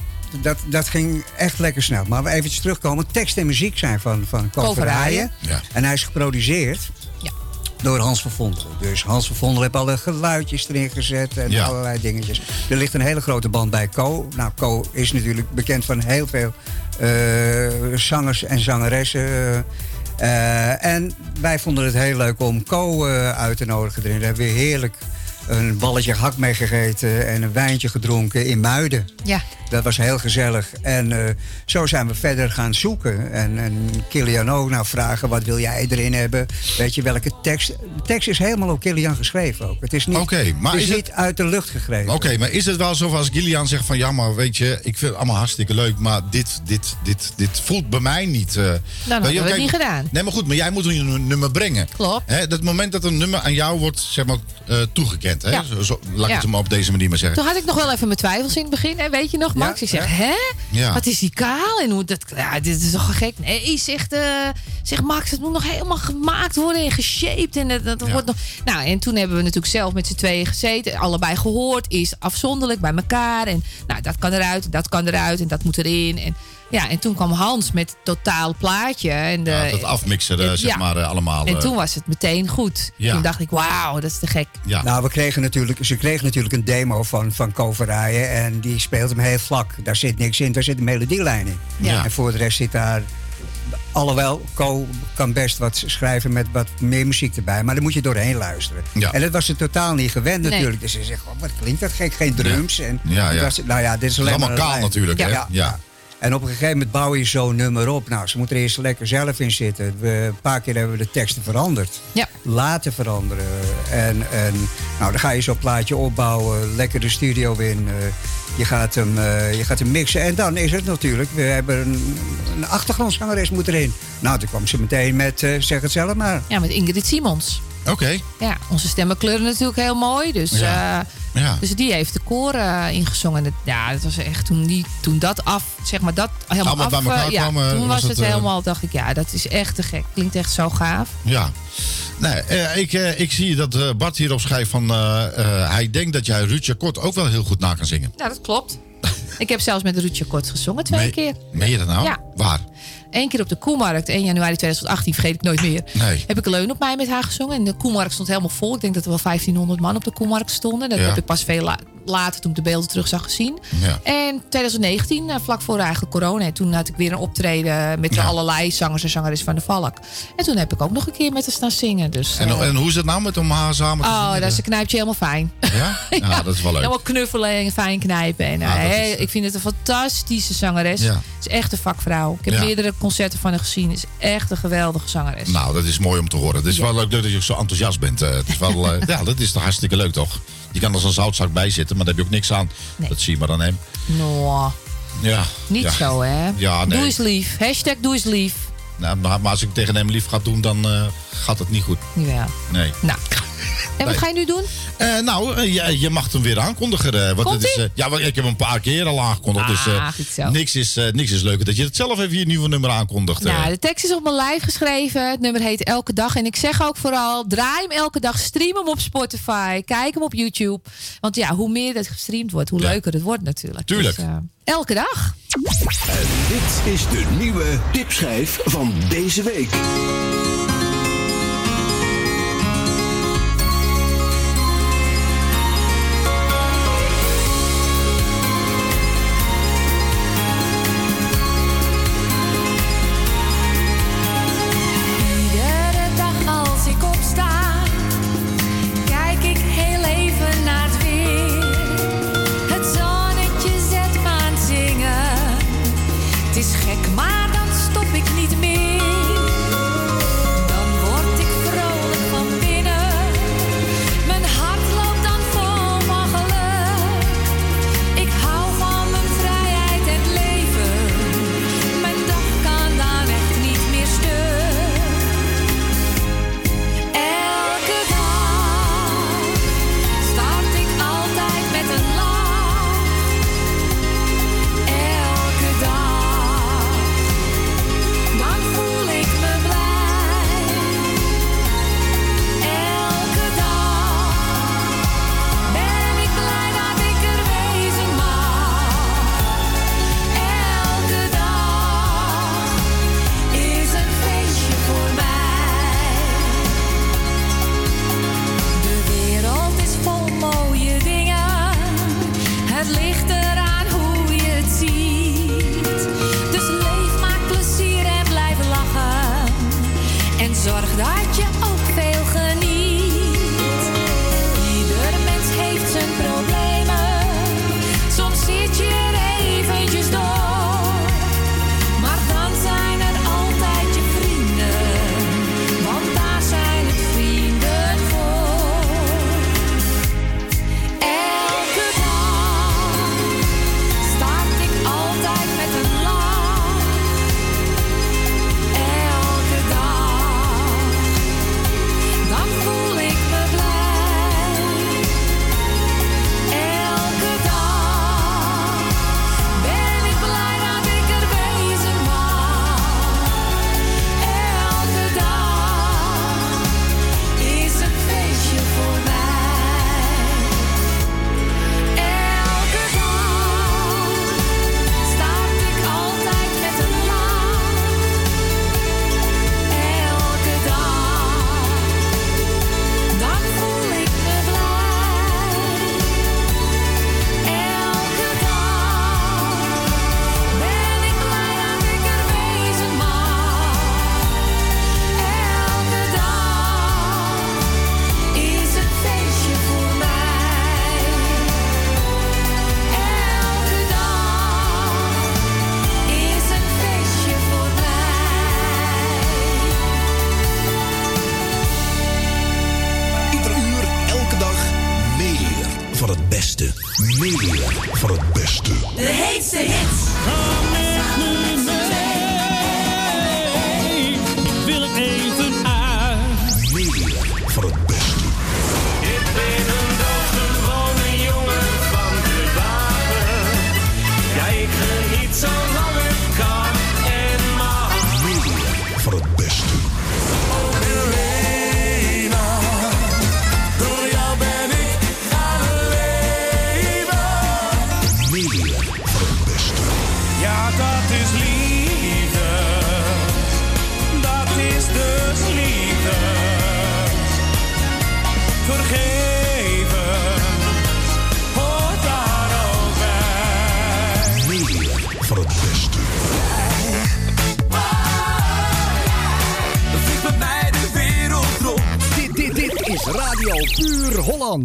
dat, dat ging echt lekker snel. Maar we eventjes terugkomen. Tekst en muziek zijn van, van. Ja. En hij is geproduceerd Ja. Door Hans van Vondelen. Dus Hans van Vondelen heeft alle geluidjes erin gezet en Ja. allerlei dingetjes. Er ligt een hele grote band bij Co. Nou, Co is natuurlijk bekend van heel veel eh, zangers en zangeressen. Eh, en wij vonden het heel leuk om Co eh, uit te nodigen erin. Daar hebben we heerlijk een balletje hak mee gegeten en een wijntje gedronken in Muiden. Ja, Dat was heel gezellig. En eh, zo zijn we verder gaan zoeken. En, en Kilian ook nou vragen, wat wil jij erin hebben? Weet je, welke tekst? De tekst is helemaal op Kilian geschreven ook. Het is niet, Oké, maar het is is het- niet uit de lucht gegrepen. Oké, maar is het wel zo als Gillian zegt van ja, maar weet je, ik vind het allemaal hartstikke leuk, maar dit, dit, dit, dit voelt bij mij niet. eh dan je, we het niet gedaan. Nee, maar goed, maar jij moet een nummer brengen. Klopt. Hè, dat moment dat een nummer aan jou wordt zeg maar, eh, toegekend. Hè? Ja. Zo, zo- laat ik Ja. het maar op deze manier maar zeggen. Toen had ik nog wel even mijn twijfels in het begin. En weet je nog, Max? Ik zeg, hè? Wat is die kaal? En hoe dat... Ja, dit is toch gek? Nee, zegt, eh, zegt Max, het moet nog helemaal gemaakt worden en geshaped. En dat, dat wordt nog... Nou, en toen hebben we natuurlijk zelf met z'n tweeën gezeten. Allebei gehoord. Is afzonderlijk bij elkaar. En nou, dat kan eruit, dat kan eruit en dat moet erin. En ja, en toen kwam Hans met het totaal plaatje. En de, Ja, dat afmixen, Ja. zeg maar, eh, allemaal. en eh, toen was het meteen goed. Ja. Toen dacht ik, wauw, dat is te gek. ja. Nou, we kregen natuurlijk, ze kregen natuurlijk een demo van, van Koverijen. En die speelt hem heel vlak. Daar zit niks in, daar zit een melodielijn in. Ja. En voor de rest zit daar... Alhoewel, Co kan best wat schrijven met wat meer muziek erbij. Maar dan moet je doorheen luisteren. Ja. En dat was ze totaal niet gewend Nee. natuurlijk. Dus ze zegt, oh, wat klinkt dat gek? Geen drums. En Ja, ja. het was- nou ja, dit is alleen maar een kaal natuurlijk, hè? Ja. En op een gegeven moment bouw je zo'n nummer op. Nou, ze moeten er eerst lekker zelf in zitten. We, een paar keer hebben we de teksten veranderd. Ja. Laten veranderen. En, en nou, dan ga je zo'n plaatje opbouwen. Lekker de studio in. eh, je, gaat hem, eh, je gaat hem mixen. En dan is het natuurlijk... We hebben een, een achtergrondzangeres moet erin. Nou, toen kwam ze meteen met... eh, zeg het zelf maar. Ja, met Ingrid Simons. Oké. Ja, onze stemmen kleuren natuurlijk heel mooi. Dus, Ja. Ja. dus die heeft de koor eh, ingezongen. Ja, dat was echt toen, die, toen dat af, zeg maar, dat helemaal Allemaal bij af... elkaar eh, ja, toen was was het, het, eh, helemaal, dacht ik, ja, dat is echt te gek. Klinkt echt zo gaaf. Ja. Nee, ik, ik zie dat Bart hierop schrijft van... hij denkt dat jij Ruudje Kort ook wel heel goed na kan zingen. Nou, dat klopt. ik heb zelfs met Ruudje Kort gezongen, twee keer. Meen je dat nou? Ja. Waar? Eén keer op de Koemarkt, 1 januari 2018, vergeet ik nooit meer. Nee. Heb ik een leun op mij met haar gezongen. En de Koemarkt stond helemaal vol. Ik denk dat er wel 1500 man op de Koemarkt stonden. Dat Ja. heb ik pas veel later, toen ik de beelden terug zag, gezien. Ja. En 2019, eh, vlak voor eigenlijk corona, en toen had ik weer een optreden met Ja. allerlei zangers en zangeres van de Valk. En toen heb ik ook nog een keer met haar staan zingen. Dus, En, eh, en hoe is het nou met om haar samen te oh, dat is een knijpje helemaal fijn. Ja? Ja, dat is wel leuk. Helemaal knuffelen en fijn knijpen. En, Ah, is, eh, ik vind het een fantastische zangeres. Ja. Het is echt een vakvrouw. Ik heb meerdere concerten van haar gezien. Het is echt een geweldige zangeres. Nou, dat is mooi om te horen. Het is wel leuk dat je zo enthousiast bent. het is wel, ja, dat is toch hartstikke leuk, toch? Je kan er zo'n zoutzak bij zitten, maar daar heb je ook niks aan. Nee. Dat zie je maar aan hem. Nou, Ja. niet ja. zo hè. Ja, nee. Doe eens lief. Hashtag doe eens lief. Nou, maar maar als ik tegen hem lief ga doen, dan eh, gaat het niet goed. Ja. Nee. Nou. En wat Nee. ga je nu doen? Eh, nou, eh, je, je mag hem weer aankondigen. want het is, ja, want ik heb hem een paar keer al aangekondigd. dus eh, Ah, zo. niks, is, eh, niks is leuker dat je het zelf even je nieuwe nummer aankondigt. Nou, de tekst is op mijn lijf geschreven. Het nummer heet Elke Dag. En ik zeg ook vooral, draai hem elke dag. Stream hem op Spotify. Kijk hem op YouTube. Want ja, hoe meer dat gestreamd wordt, hoe Ja. leuker het wordt natuurlijk. Tuurlijk. Dus, eh, elke dag. En dit is de nieuwe tipschijf van deze week.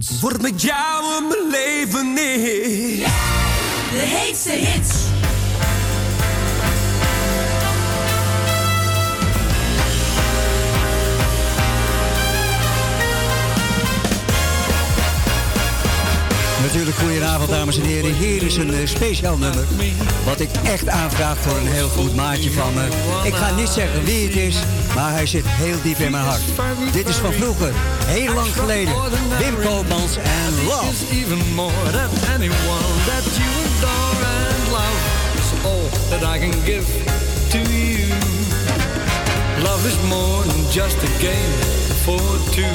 Puur Hollands. Word met jou in mijn leven neer. De heetste hits. Natuurlijk goedenavond dames en heren. Hier is een eh, speciaal nummer. Wat ik echt aanvraag voor een heel goed maatje van me. Ik ga niet zeggen wie het is, maar hij zit heel diep in mijn hart. Dit is van vroeger, heel lang geleden. Wim Koopmans en Love. is even more than anyone that you adore and love. It's all that I can give to you. Love is more than just a game for two.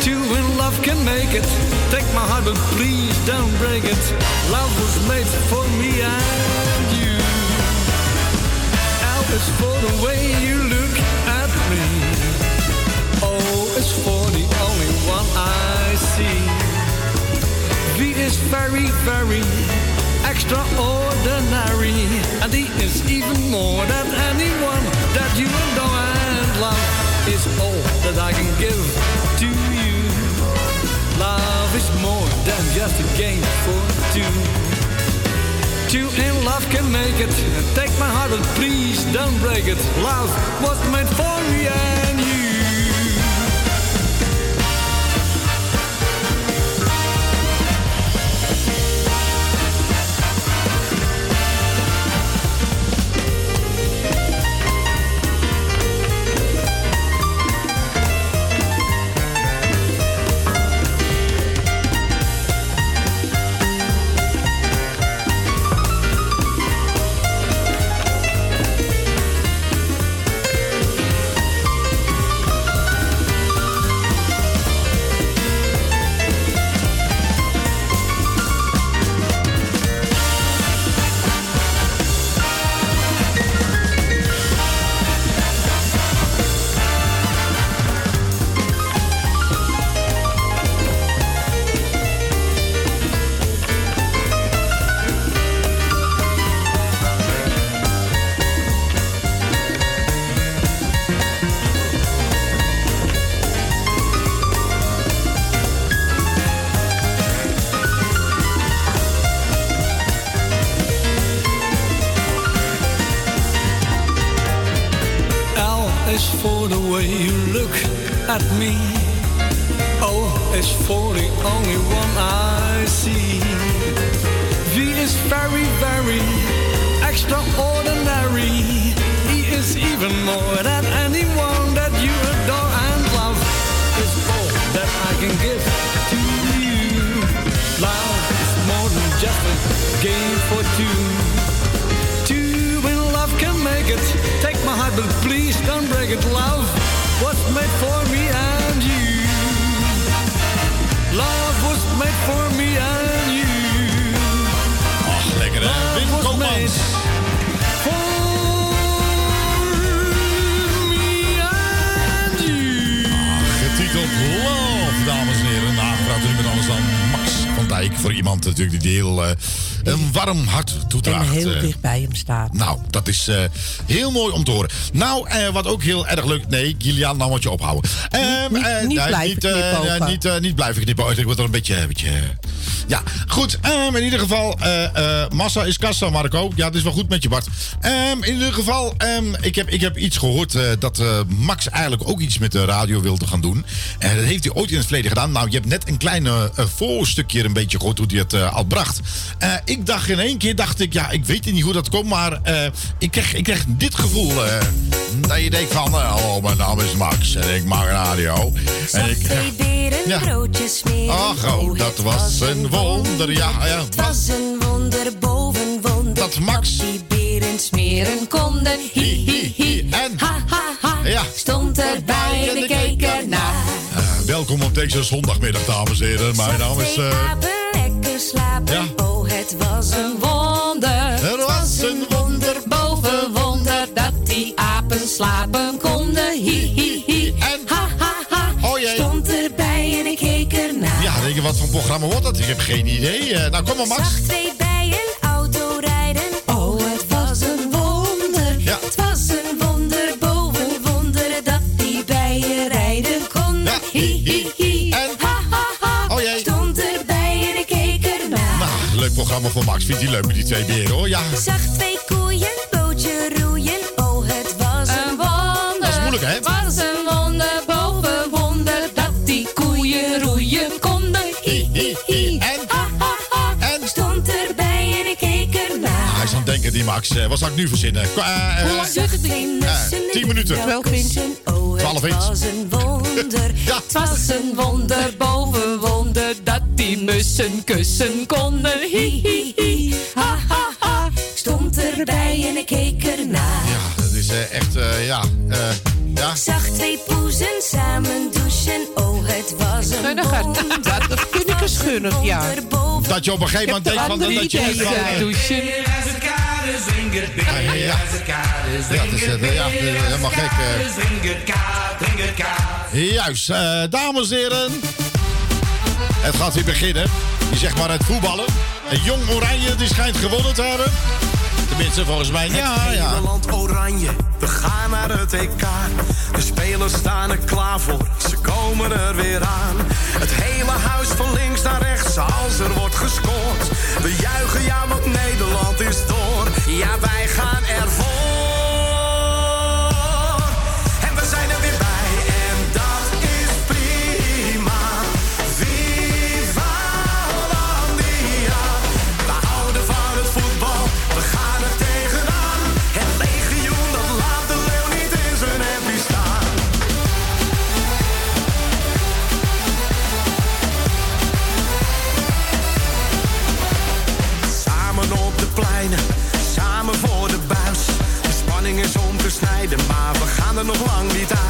Two in love can make it. Take my heart, but please don't break it. Love was made for me and you. L is for the way you see. V is very, very extraordinary. And he is even more than anyone that you know and love is all that I can give to you. Love is more than just a game for two. Two in love can make it. Take my heart, but please don't break it. Love was made for me and you. Warm hart En toedraagt. heel eh. dicht bij hem staat. Nou, dat is eh, heel mooi om te horen. Nou, eh, wat ook heel erg leuk... Nee, Gillian, nou moet je ophouden. Ehm, niet- blijven ja, niet, niet blijven knippen. Ik word er een beetje... Een beetje ja, goed. Ehm, in ieder geval, eh, eh, massa is kassa, Marco. Ja, het is wel goed met je, Bart. Ehm, in ieder geval, ehm, ik, heb, ik heb iets gehoord eh, dat Max eigenlijk ook iets met de radio wilde gaan doen. En dat heeft hij ooit in het verleden gedaan. Nou, je hebt net een klein voorstukje een beetje gehoord hoe hij het al bracht. Ik dacht in één keer, dacht ik, ja, ik weet niet hoe dat komt, maar ik, kreeg, ik kreeg dit gevoel. dat je denkt van, hallo, mijn naam is Max en ik maak radio. En ik, ja. broodjes smeren. Ach, oh, dat was een wonder, ja, ja. Het was een wonder boven wonder. Dat Max- die beren smeren konden. Hi, hi, hi. En- ha, ha, ha. Ja. Stond erbij en ik keek ernaar. Eh, welkom op deze zondagmiddag, dames en heren. Mijn naam is... Apen lekker slapen. ja. Oh, het was een wonder. Er was een wonder boven wonder dat die apen slapen konden. Hi. Wat voor programma wordt dat? Ik heb geen idee. Eh, nou, kom maar, Max. Zag twee bij een auto rijden. Oh, het was een wonder. Ja. Het was een wonder boven wonder dat die bijen rijden konden. Ja. Hi, hi, hi. En? Ha, ha, ha. Oh jee. Stond erbij en ik keek ernaar. Nou, leuk programma voor Max. Vindt hij leuk met die twee beren, hoor. Ja, Zag twee koeien bootje roeien. Oh, het was een wonder. Dat is moeilijk, hè? Het die Max. Eh, wat zou ik nu verzinnen? Qua- eh, Hoe lang duurt het ding? Eh, minuten. Wel, Quintje. Oh, Twaalf het was een wonder. Ja. Het was een wonder boven wonder dat die mussen kussen konden. Hi, hi, hi. Ha, ha, ha. Ik Stond erbij en ik keek ernaar. Ja, dat is echt, eh, ja. eh, ja. Zag twee poezen samen douchen. Oh, het was een Gunniger. wonder. Dat, dat vind ik een gunnig, ja. Dat je op een gegeven moment denkt van... Dat, je douchen. Ja, ja, ja. Ja, dat is eh, ja, eh, helemaal gek. eh. Juist, eh, dames en heren. Het gaat weer beginnen. Je zegt maar het voetballen. En Jong Oranje die schijnt gewonnen te hebben. Tenminste, volgens mij. Ja, ja. Nederland oranje, we gaan naar het EK. De spelers staan er klaar voor, ze komen er weer aan. Het hele huis van links naar rechts, als er wordt gescoord. We juichen ja, want Nederland is door. Ja, wij gaan ervoor. Nog lang niet uit.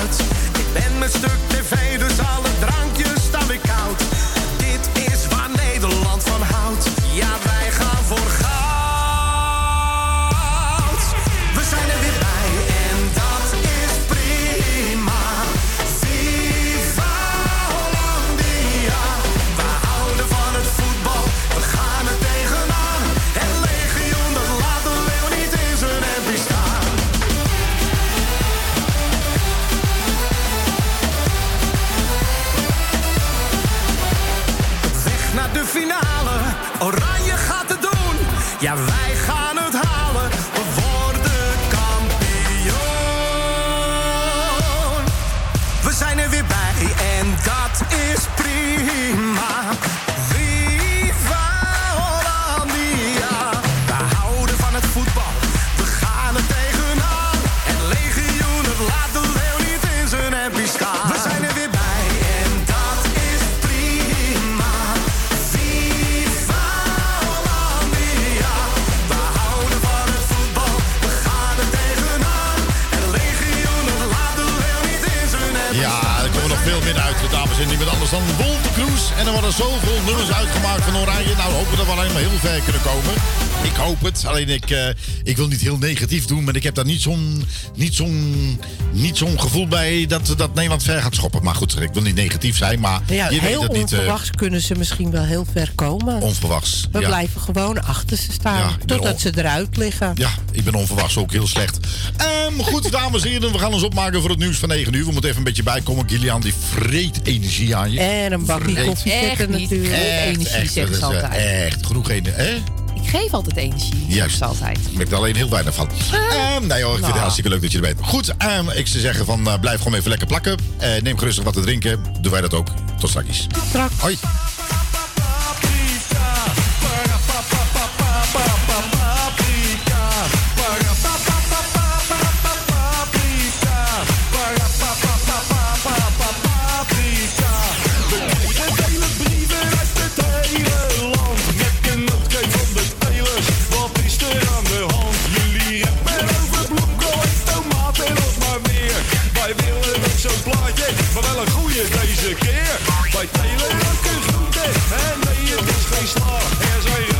Ik hoop het. Alleen ik, eh, ik wil niet heel negatief doen. Maar ik heb daar niet zo'n niet zo'n niet zo'n gevoel bij dat, dat Nederland ver gaat schoppen. Maar goed, ik wil niet negatief zijn. Maar Ja, je weet heel het niet. eh, onverwachts kunnen ze misschien wel heel ver komen. onverwachts. We ja. blijven gewoon achter ze staan. Ja, totdat on- ze eruit liggen. Ja, ik ben onverwachts ook heel slecht. Ehm, goed, dames en heren, we gaan ons opmaken voor het nieuws van 9 uur. We moeten even een beetje bijkomen. Gillian, die vreet energie aan je. En een bakje koffie natuurlijk. Echt. Echt, energie, echt, zeggen dat ze altijd. Echt, genoeg energie. Hè? Geef altijd energie. Juist. Altijd. Ik merk er alleen heel weinig van. Ehm, nee hoor, ik vind het Nou. hartstikke leuk dat je er bent. Goed, ehm, ik zou zeggen van eh, blijf gewoon even lekker plakken. Eh, neem gerustig wat te drinken. Doen wij dat ook. Tot straks. Straks. Hoi. Wij telen lekker goed en nee, het is geen slaap. Er zijn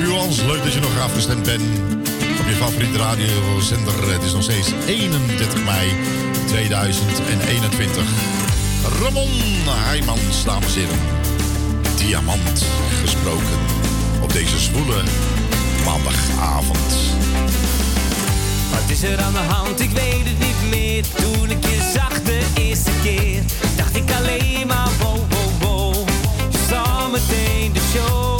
Nuance, leuk dat je nog afgestemd bent op je favoriete radiozender. Het is nog steeds 31 mei 2021. Ramon Heijmans, dames en heren. Diamant gesproken op deze zwoele maandagavond. Wat is er aan de hand? Ik weet het niet meer. Toen ik je zag de eerste keer, dacht ik alleen maar wow, wow, wow. Je meteen de show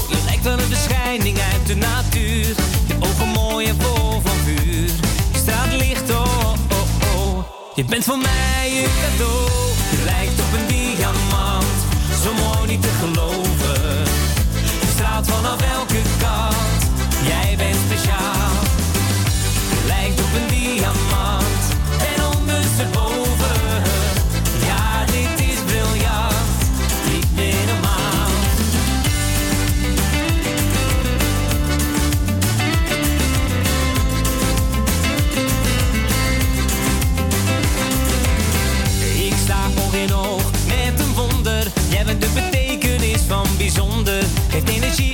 een verschijning uit de natuur. Je ogen mooi en vol van vuur. Je straat licht, oh, oh, oh. Je bent voor mij een cadeau. Je lijkt op een diamant. Zo mooi niet te geloven. Je straalt vanaf elke kant. Jij bent speciaal. Je lijkt op een diamant energy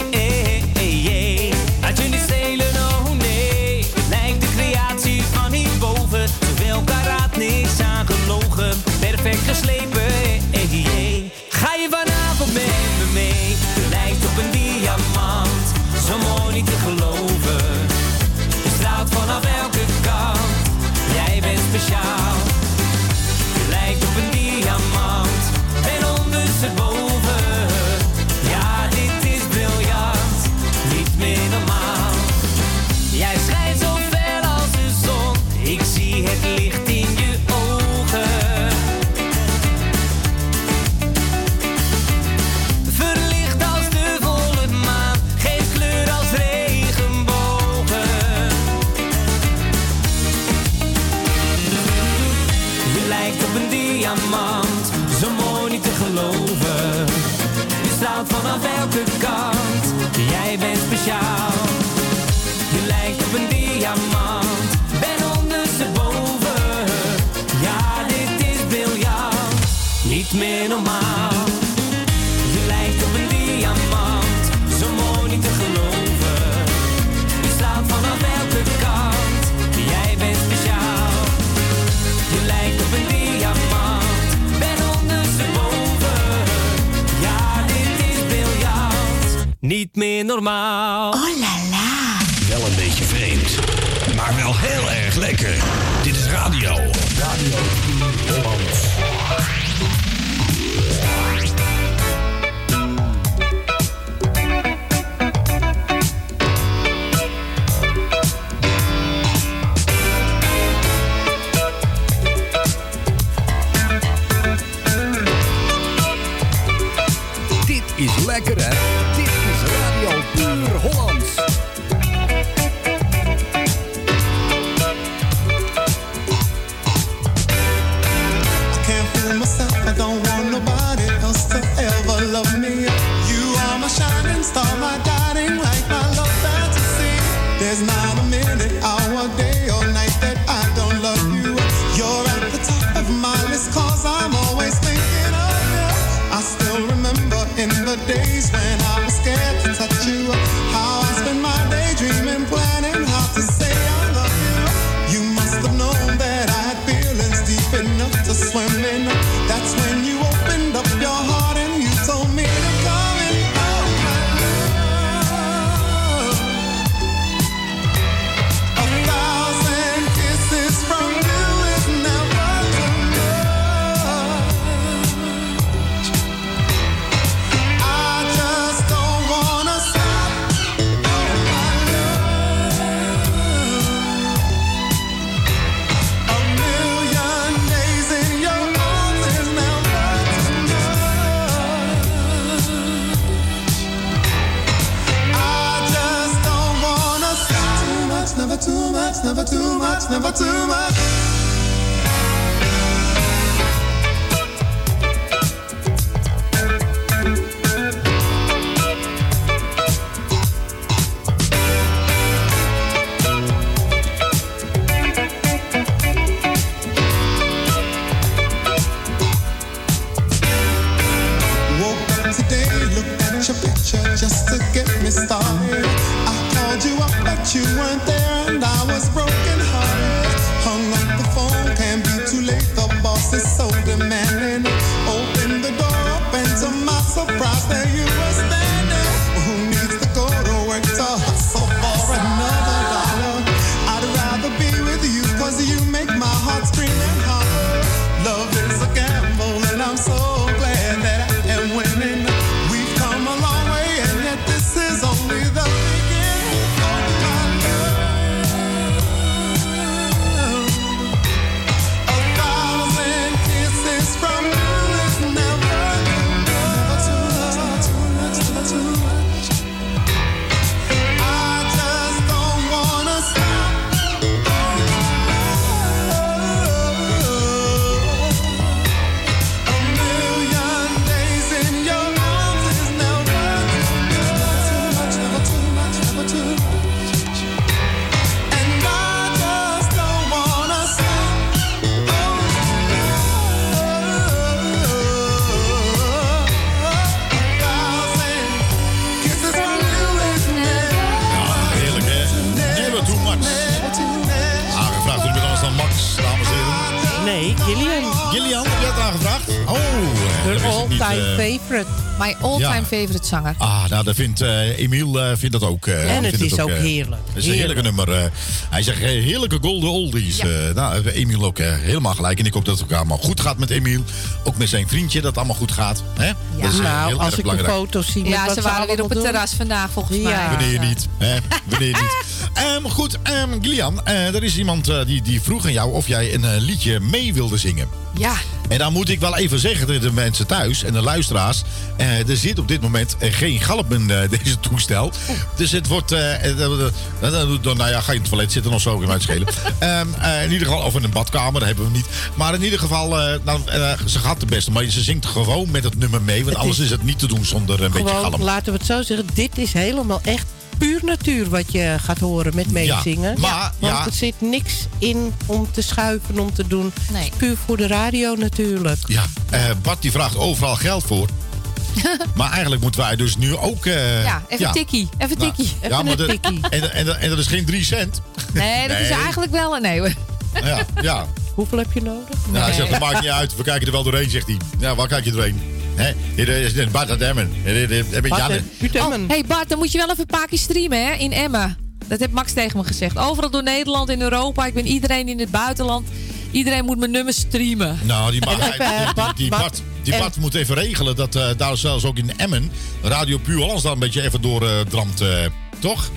favorite zanger. Ah, nou, dat vindt eh, Emiel eh, vindt dat ook. eh, En het vindt is ook heerlijk. Het is een heerlijke nummer. eh. hij zegt heerlijke golden oldies. Ja. Eh, nou, Emiel ook helemaal gelijk. En ik hoop dat het ook allemaal goed gaat met Emiel. Ook met zijn vriendje, dat het allemaal goed gaat. Hè? Dat is eh, nou, heel als erg ik de foto's zie Ja, ze waren weer op het doen. terras vandaag volgens Ja. mij. Wanneer niet. Hè? Wanneer niet. Ehm, goed, ehm Gillian, eh, er is iemand die, die vroeg aan jou of jij een liedje mee wilde zingen. Ja, En dan moet ik wel even zeggen tegen de mensen thuis en de luisteraars. eh, er zit op dit moment eh, geen galp in eh, deze toestel. Dus het wordt. eh, nou ja, ga je in het toilet zitten of zo, kan het schelen. Ehm, eh, in ieder geval, of in een badkamer, dat hebben we niet. Maar in ieder geval, nou, eh, ze gaat de beste. Maar ze zingt gewoon met het nummer mee. Want anders is het niet te doen zonder een beetje Gewoon, galm. laten we het zo zeggen, dit is helemaal echt puur natuur wat je gaat horen met meezingen. maar- Want ja. er zit niks in om te schuiven, om te doen. Nee. Het is puur voor de radio natuurlijk. Ja, eh, Bart die vraagt overal geld voor. maar eigenlijk moeten wij dus nu ook... eh, ja even tikkie. Even Nou, tikkie. ja, maar de- En, en, en dat is geen drie cent. Nee, dat is eigenlijk wel een nee hoor. Ja, ja. Hoeveel heb je nodig? Ja, hij zegt, dat maakt niet uit. We kijken er wel doorheen, zegt hij. Ja, waar kijk je doorheen? Hè? Hier is een Bart uit Emmen. Janne. uit Utemmen. Oh, hey Bart, dan moet je wel even een paar keer streamen hè, in Emmen. Dat heeft Max tegen me gezegd. Overal door Nederland, in Europa. Ik ben iedereen in het buitenland. Iedereen moet mijn nummers streamen. Nou, die, eh, die, Bart, die, Bart, die Bart moet even regelen dat eh, daar zelfs ook in Emmen Radio Puur Hollands daar een beetje even door eh, dramt, eh, toch?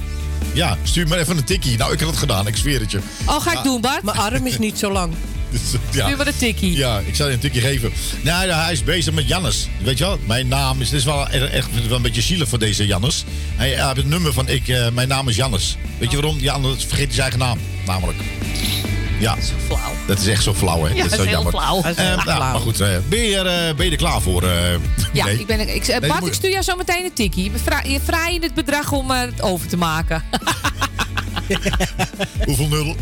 Ja, stuur maar even een tikkie. Nou, ik heb het gedaan, ik zweer het je. Oh, ga ik Ja. doen, Bart? Mijn arm is niet zo lang. Dus, ja. Stuur maar een tikkie. Ja, ik zal je een tikje geven. Nou, ja, hij is bezig met Jannes. Weet je wel? Mijn naam is, het is wel echt wel een beetje zielig voor deze Jannes. Hij, hij heeft het nummer van ik, eh, mijn naam is Jannes. Weet je waarom? Die anders vergeet hij zijn eigen naam, namelijk. Ja. Flauw. Dat is echt zo flauw, hè? Ja, dat dat is heel jammer. flauw. Dat is Eh, heel nou, flauw. maar goed, eh, ben, je er, eh, ben je er klaar voor? eh? Ja, Nee? ik ben, ik, Nee, Bart, moet- ik stuur jou zo meteen een tikkie. Je vra- Je vraagt het bedrag om eh, het over te maken. Hoeveel nul?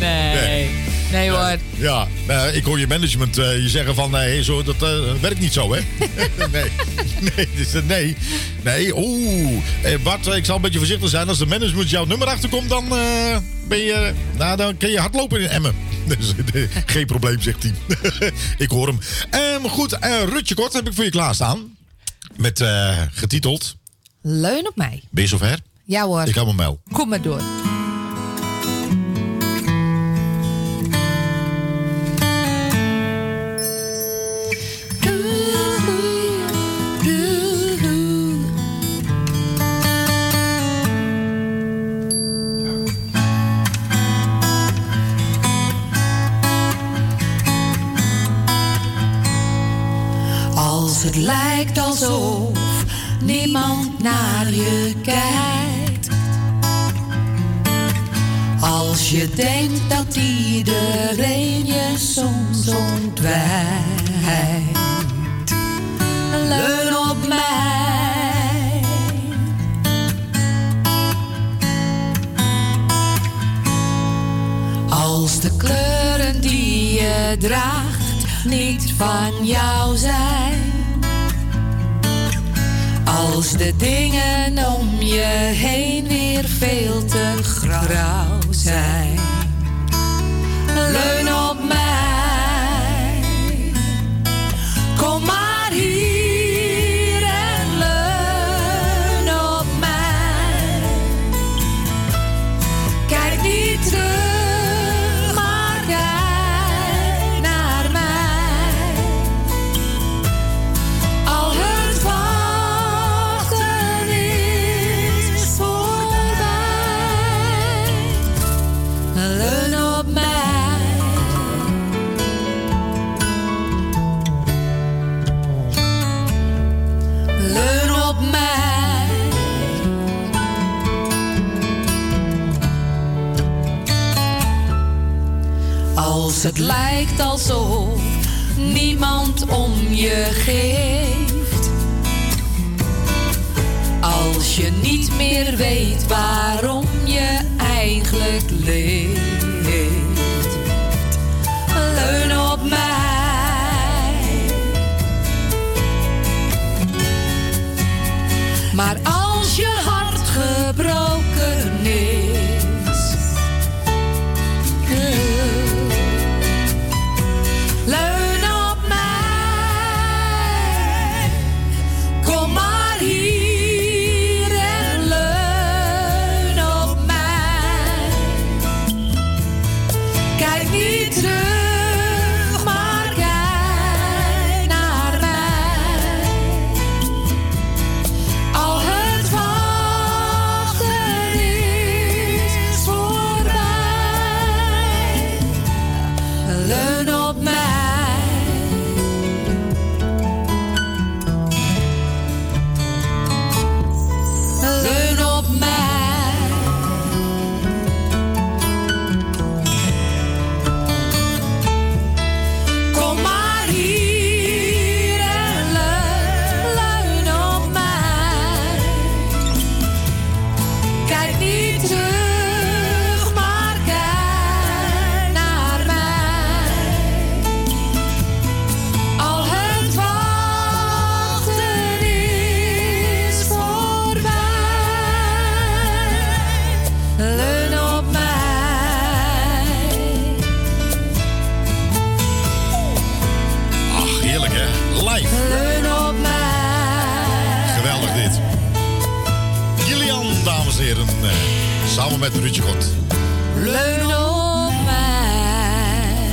Nee. Nee hoor. Ja, eh, ik hoor je management eh, je zeggen van nee, zo, dat eh, werkt niet zo, hè? nee, nee, dus, eh, nee, nee. Oeh, eh, Bart, eh, ik zal een beetje voorzichtig zijn. Als de management jouw nummer achterkomt, dan eh, ben je, nou, dan kun je hardlopen in Emmen. Dus, eh, geen probleem, zegt hij. ik hoor hem. Ehm, goed, eh, Rutje Kort heb ik voor je klaarstaan. Met eh, getiteld, Leun op mij. ben je zover? Ja hoor. Ik hou mijn mail. Kom maar door. Je geeft. dames en heren. Eh, samen met Ruudje God. Leun op mij.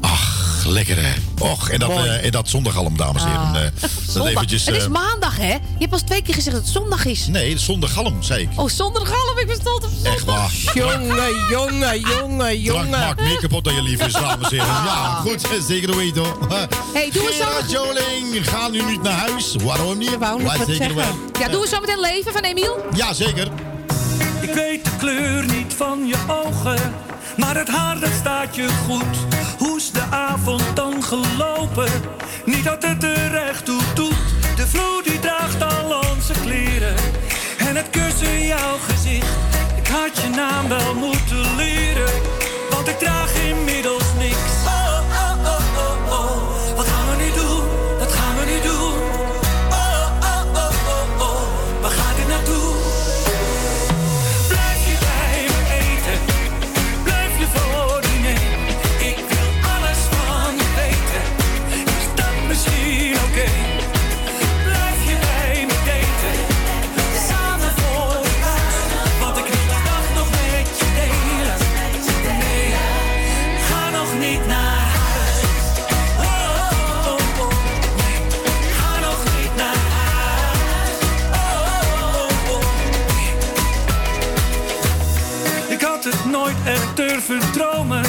Ach, lekker hè. Och, en dat, eh, en dat zondagalm, dames en heren. Ah. Eh, dat Zondag. eventjes, het is eh, maandag, hè? Je hebt pas twee keer gezegd dat het zondag is. Nee, zondagalm, zei ik. Oh, zondagalm. Ik ben stond op zondag. Echt waar. Jongen, jongen, jongen, Drank jongen. maakt meer kapot dan je lief is, dames en heren. Ja, goed, zeker weten hoor. Hey, doe eens zo. Joling, gaan nu niet naar huis? Waarom niet? wou Laat wat zeker zeggen. wel. Ja, doe eens zo meteen leven van Emiel. Ja, zeker. Ik weet de kleur niet van je ogen, maar het haar dat staat je goed. Hoe is de avond dan gelopen? Niet dat het er echt toe doet. De vloer die draagt al onze kleren en het kussen jouw gezicht. Ik had je naam wel moeten leren, want ik draag inmiddels niks. Echt durven dromen.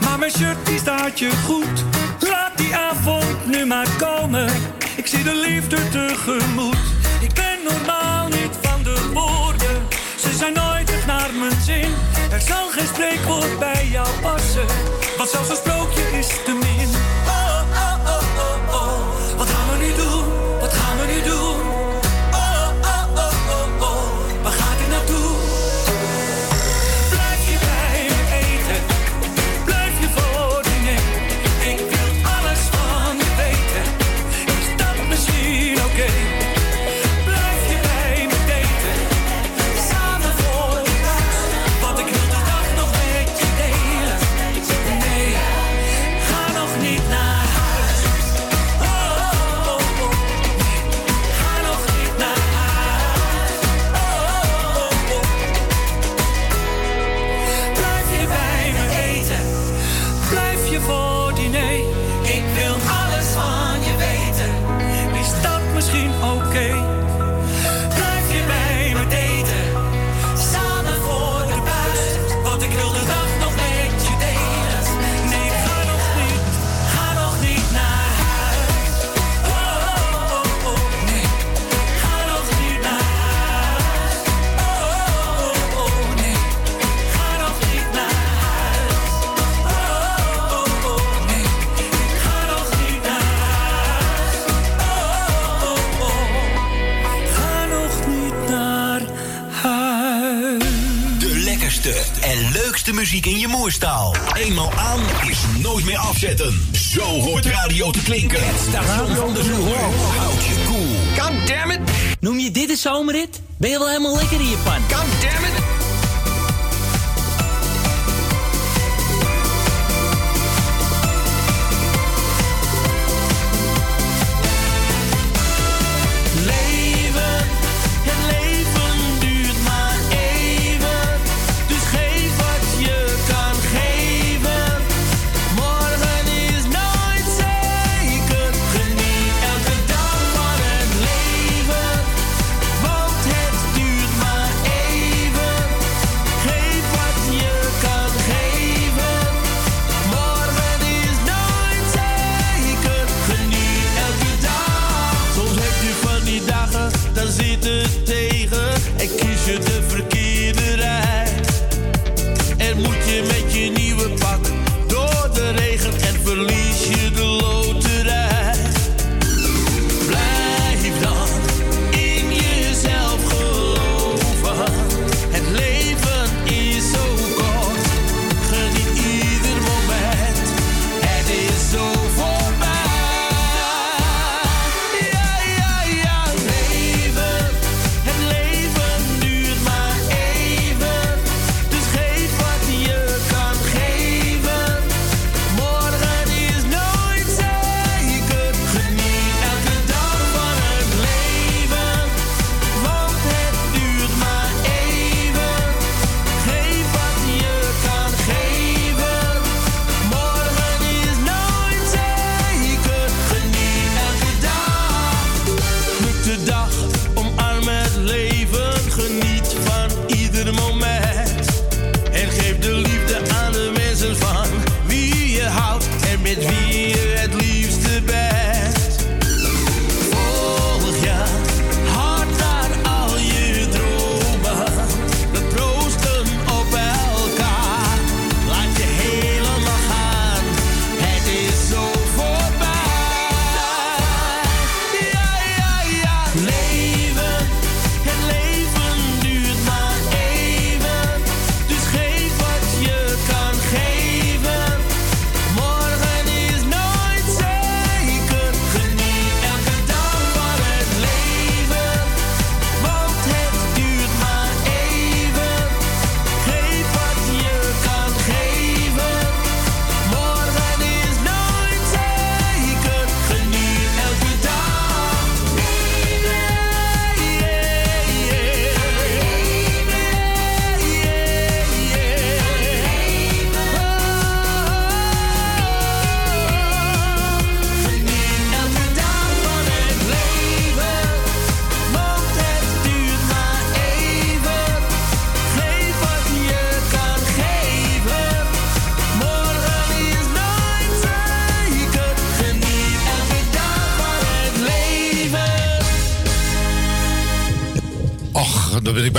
Maar mijn shirt die staat je goed. Laat die avond nu maar komen. Ik zie de liefde tegemoet. Ik ben normaal niet van de woorden. Ze zijn nooit echt naar mijn zin. Er zal geen spreekwoord bij jou passen. Want zelfs een sprookje is te muziek in je moerstaal. Eenmaal aan is nooit meer afzetten. Zo hoort radio te klinken. Het station van de zomer. Houd je koel. God damn it! Noem je dit een zomerrit? Ben je wel helemaal lekker in je pan?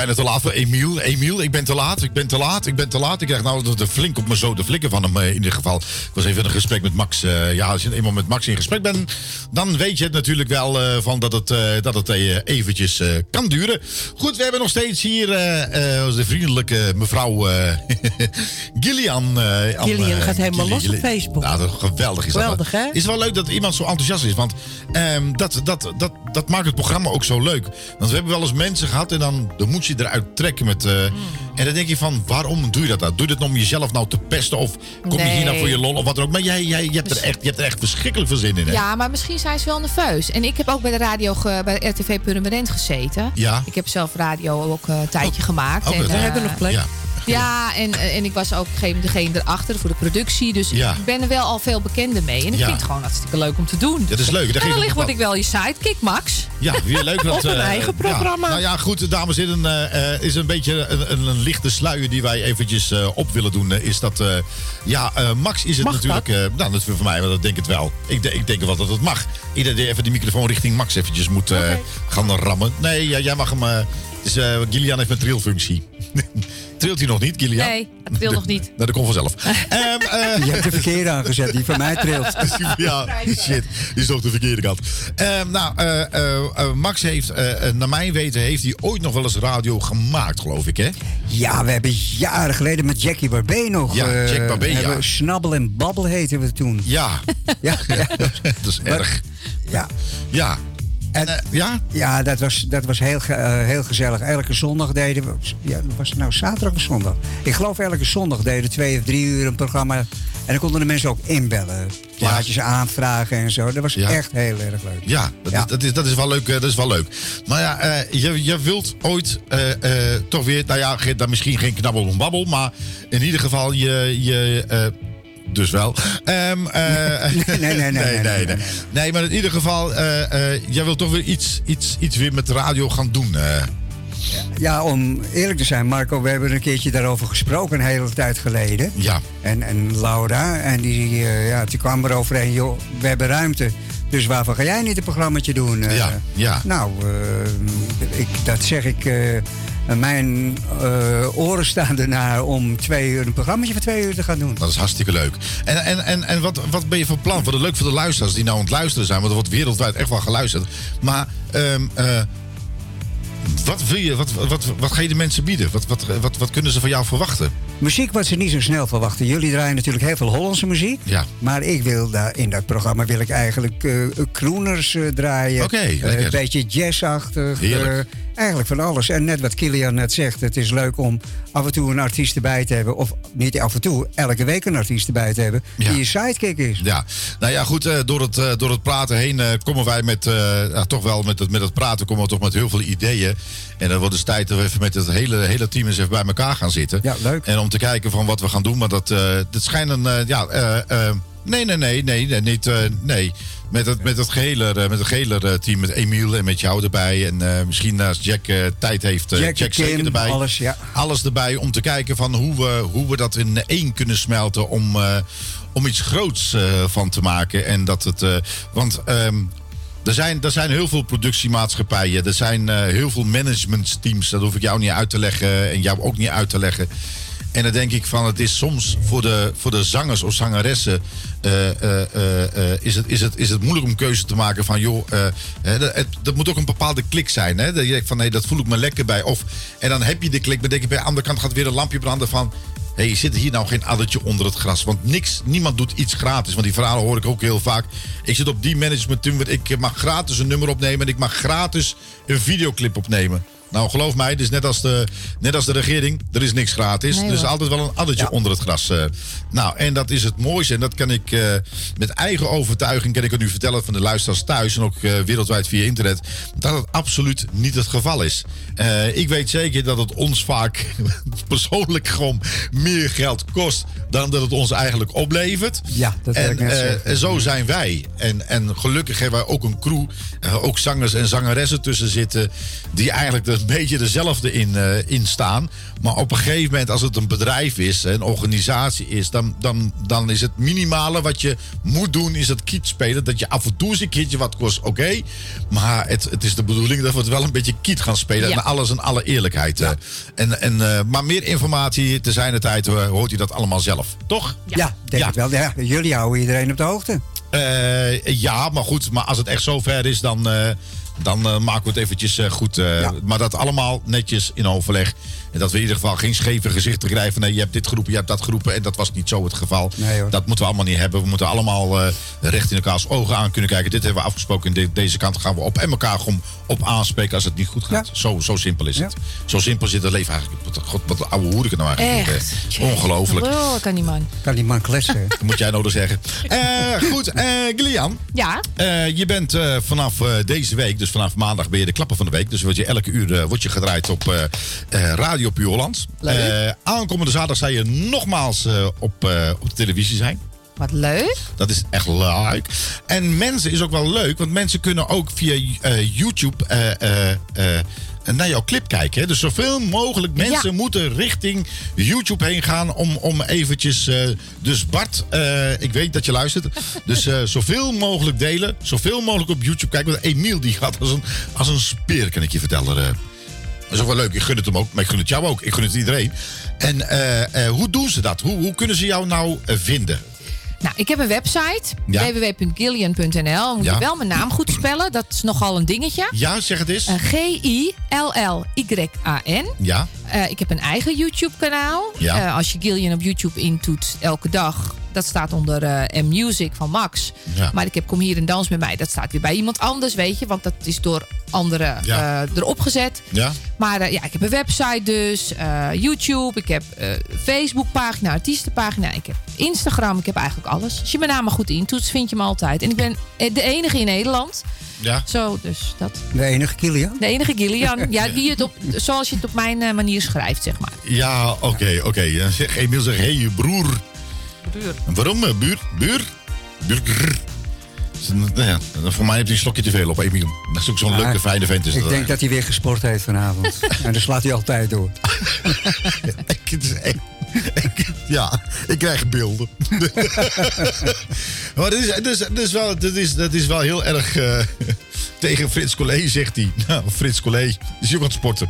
Bijna te laat voor Emiel. Emiel, ik ben te laat, ik ben te laat, ik ben te laat. Ik krijg nou de flink op me zo de flikken van hem eh, in ieder geval. Ik was even in een gesprek met Max. Eh, ja, als je eenmaal met Max in gesprek bent, dan weet je het natuurlijk wel eh, van dat het, dat het eventjes kan duren. Goed, we hebben nog steeds hier de vriendelijke mevrouw Gillian. eh, aan, Gillian eh, gaat helemaal los op. Facebook. Ja, dat is geweldig is Geweldig, dat. hè? Is het wel leuk dat iemand zo enthousiast is, want ehm, dat, dat, dat, dat maakt het programma ook zo leuk. Want we hebben wel eens mensen gehad en dan, dan moet je eruit trekken met... eh, Hmm. En dan denk je van, waarom doe je dat nou? Doe je dat nou om jezelf nou te pesten of kom je hier nou voor je lol of wat dan ook? Maar jij, jij je, hebt er echt, je hebt er echt verschrikkelijk veel zin in, hè? Ja, maar misschien zijn ze wel nerveus. En ik heb ook bij de radio, ge- bij RTV Purmerend gezeten. Ja. Ik heb zelf radio ook eh, een tijdje gemaakt. Oh, en, eh, We hebben nog plek. Ja. Ja, en, eh, en ik was ook op een gegeven moment degene erachter voor de productie. Dus Ja. ik ben er wel al veel bekender mee. En ik Ja. vind het gewoon hartstikke leuk om te doen. Dat is leuk. Dat En wellicht word ik wel je sidekick, Max. Ja, weer leuk. Dat, Of een eh, eigen ja. programma. Nou ja, goed, dames en heren. eh, is een beetje een, een, een lichte sluier die wij eventjes op willen doen. is dat, ja, Max is het Mag natuurlijk... eh, nou, dat is voor mij, maar dat denk ik het wel. Ik, de- ik denk wel dat het mag. Iedereen die even die microfoon richting Max eventjes moet gaan rammen. Nee, jij mag hem... eh, Gillian heeft een trilfunctie. Trilt hij nog niet, Gillian? Nee, het wil nog niet. Nou, dat komt vanzelf. Ehm, eh, Je hebt de verkeerde aangezet, die van mij trilt. ja, shit. Die is toch de verkeerde kant. Ehm, nou, eh, Max heeft, naar mijn weten, heeft hij ooit nog wel eens radio gemaakt, geloof ik, hè? Ja, we hebben jaren geleden met Jackie Barbé nog. Ja, eh, Jack Barbé, hebben ja. Snabbel en Babbel heten we toen. Ja. ja, ja. dat is erg. Ja. Ja. En, eh, ja? Ja, dat was, dat was heel, eh, heel gezellig. Elke zondag deden we... Ja, was het nou zaterdag of zondag? Ik geloof elke zondag deden we twee of drie uur een programma. En dan konden de mensen ook inbellen. Plaatjes aanvragen en zo. Dat was Ja. echt heel erg leuk. Ja, dat, Is, dat, is, dat is wel leuk. eh, Dat is wel leuk. Maar ja, je, je wilt ooit toch weer, nou ja, misschien geen knabbel of babbel, maar in ieder geval je. je dus wel. Ehm, eh, nee, nee, nee, nee, nee, nee. Nee, maar in ieder geval, eh, eh, jij wilt toch weer iets, iets, iets weer met de radio gaan doen. Ja, om eerlijk te zijn, Marco, we hebben een keertje daarover gesproken een hele tijd geleden. Ja. En, en Laura, en die, ja, die kwam er overheen, joh, we hebben ruimte. Dus waarvoor ga jij niet een programmaatje doen? Ja, ja. Nou, ik, dat zeg ik. Mijn eh, oren staan ernaar om twee uur een programmaatje van twee uur te gaan doen. Dat is hartstikke leuk. En, en, en, en wat, wat ben je van plan? Wat is leuk voor de luisteraars die nou aan het luisteren zijn. Want er wordt wereldwijd echt wel geluisterd. Maar ehm, eh, wat, wil je, wat, wat, wat ga je de mensen bieden? Wat, wat, wat, wat kunnen ze van jou verwachten? Muziek wat ze niet zo snel verwachten. Jullie draaien natuurlijk heel veel Hollandse muziek. Ja. Maar ik wil daar, in dat programma wil ik eigenlijk crooners eh, draaien. Oké, een beetje jazzachtig. Heerlijk. Eigenlijk van alles. En net wat Kilian net zegt, het is leuk om af en toe een artiest erbij te hebben. Of niet af en toe, elke week een artiest erbij te hebben. Die je sidekick is. Ja, nou ja, goed, eh, door, het, eh, door het praten heen eh, komen wij met, toch wel met het, met het praten, komen we toch met heel veel ideeën. En dan wordt het tijd dat we even met het hele, hele team eens even bij elkaar gaan zitten. Ja, leuk. En om te kijken van wat we gaan doen, maar dat, dat schijnt een, ja, nee, nee, nee, nee, nee, niet, eh, nee. Met het, met het gehele, eh, met het gehele eh, team, met Emiel en met jou erbij. En eh, misschien als Jack eh, tijd heeft, eh, Jack, Jack, zeker Kim, erbij. alles, ja. Alles erbij om te kijken van hoe we, hoe we dat in één kunnen smelten om, eh, om iets groots eh, van te maken. En dat het, eh, want ehm, er, zijn, er zijn heel veel productiemaatschappijen, er zijn eh, heel veel managementteams. Dat hoef ik jou niet uit te leggen en jou ook niet uit te leggen. En dan denk ik van, het is soms voor de, voor de zangers of zangeressen... eh, eh, eh, is, het, is, het, is het moeilijk om keuze te maken van... joh, hè, dat, moet ook een bepaalde klik zijn. Hè? Dat je denkt van, nee, dat voel ik me lekker bij. Of, en dan heb je de klik, maar denk je, bij de andere kant gaat weer een lampje branden van... Hé, hey, zit hier nou geen addertje onder het gras? Want niks, niemand doet iets gratis. Want die verhalen hoor ik ook heel vaak. Ik zit op die management team, ik mag gratis een nummer opnemen... en ik mag gratis een videoclip opnemen. Nou, geloof mij, het is net als de, net als de regering. Er is niks gratis. Nee, er is altijd wel een addertje onder het gras. eh. nou, en dat is het mooiste. En dat kan ik eh, met eigen overtuiging kan ik het nu vertellen van de luisteraars thuis. En ook eh, wereldwijd via internet. Dat het absoluut niet het geval is. Ik weet zeker dat het ons vaak persoonlijk gewoon meer geld kost. Dan dat het ons eigenlijk oplevert. Ja, dat en, ik net en zo zijn wij. En, en gelukkig hebben wij ook een crew, ook zangers en zangeressen tussen zitten. die eigenlijk een beetje dezelfde in, eh, in staan. Maar op een gegeven moment, als het een bedrijf is, een organisatie is, dan, dan, dan is het minimale wat je moet doen, is het kiet spelen. Dat je af en toe eens een keertje wat kost, oké. maar het, het is de bedoeling dat we het wel een beetje kiet gaan spelen. Ja. En alles in alle eerlijkheid. eh. En, en, eh, maar meer informatie te zijn de tijd hoort u dat allemaal zelf, toch? Ja, denk het wel. Ja, jullie houden iedereen op de hoogte. Eh, ja, maar goed, maar als het echt zo ver is, dan, eh, dan eh, maken we het eventjes eh, goed. eh, Maar dat allemaal netjes in overleg. En dat we in ieder geval geen scheve gezichten krijgen. van, Nee, je hebt dit geroepen, je hebt dat geroepen. En dat was niet zo het geval. dat moeten we allemaal niet hebben. We moeten allemaal eh, recht in elkaars ogen aan kunnen kijken. Dit hebben we afgesproken. En de- deze kant gaan we op. En elkaar gewoon op aanspreken als het niet goed gaat. Zo, zo simpel is het. Zo simpel zit het leven eigenlijk. Wat, god, wat oude hoer ik er nou eigenlijk. Echt? eh. Ongelooflijk. Lul, kan die man. Kan die man kletsen. Dat moet jij nodig zeggen. Eh, goed, eh Gillian. Ja. Eh, je bent eh, vanaf eh, deze week, dus vanaf maandag ben je de klapper van de week. Dus word je elke uur eh, word je gedraaid op eh, eh, Radio Puur Holland. Leuk. Eh, aankomende zaterdag zal je nogmaals eh, op, eh, op de televisie zijn. Wat leuk. Dat is echt leuk. En mensen is ook wel leuk, want mensen kunnen ook via YouTube naar jouw clip kijken. Hè? Dus zoveel mogelijk mensen Ja. moeten richting YouTube heen gaan om, om eventjes... dus Bart, ik weet dat je luistert. Dus zoveel mogelijk delen, zoveel mogelijk op YouTube kijken. Want Emiel die gaat als een, als een speer, kan ik je vertellen. Dat is ook wel leuk. Ik gun het hem ook, maar ik gun het jou ook. Ik gun het iedereen. En eh, eh, hoe doen ze dat? Hoe, hoe kunnen ze jou nou eh, vinden? Nou, ik heb een website. Ja. www.gillian.nl. Moet Ja. je wel mijn naam goed spellen. Dat is nogal een dingetje. Ja, zeg het eens. G-I-L-L-Y-A-N. Ja. Ik heb een eigen YouTube-kanaal. Ja. Als je Gillian op YouTube intoet elke dag, dat staat onder eh M-Music van Max. Ja. Maar ik heb Kom hier en dans met mij, dat staat weer bij iemand anders, weet je. Want dat is door anderen Ja. eh, erop gezet. Ja. Maar eh, ja, ik heb een website dus, eh, YouTube, ik heb eh Facebookpagina, artiestenpagina, ik heb Instagram, ik heb eigenlijk alles. Als je mijn naam maar goed intoetst, vind je me altijd. En ik ben de enige in Nederland. Ja. Zo, dus dat. De enige Kilian. De enige Gillian, ja, die het op, zoals je het op mijn manier schrijft, zeg maar. Ja, oké, oké. Zeg Emiel zegt, hé, hey, broer. Buur. Waarom, eh, buur? Buur? Buur? nou ja, voor mij heeft hij een slokje te veel op, Emiel. Dat is ook zo'n Ja, leuke, fijne vent. Is Ik dat denk dat hij weer gesport heeft vanavond. en dan slaat hij altijd door. Ik- ja, ik krijg beelden. maar dat is, dat is, dat is, wel, dat is, dat is wel heel erg... eh, tegen Frits Collé zegt hij. Nou, Frits Collé is ook aan het sporten.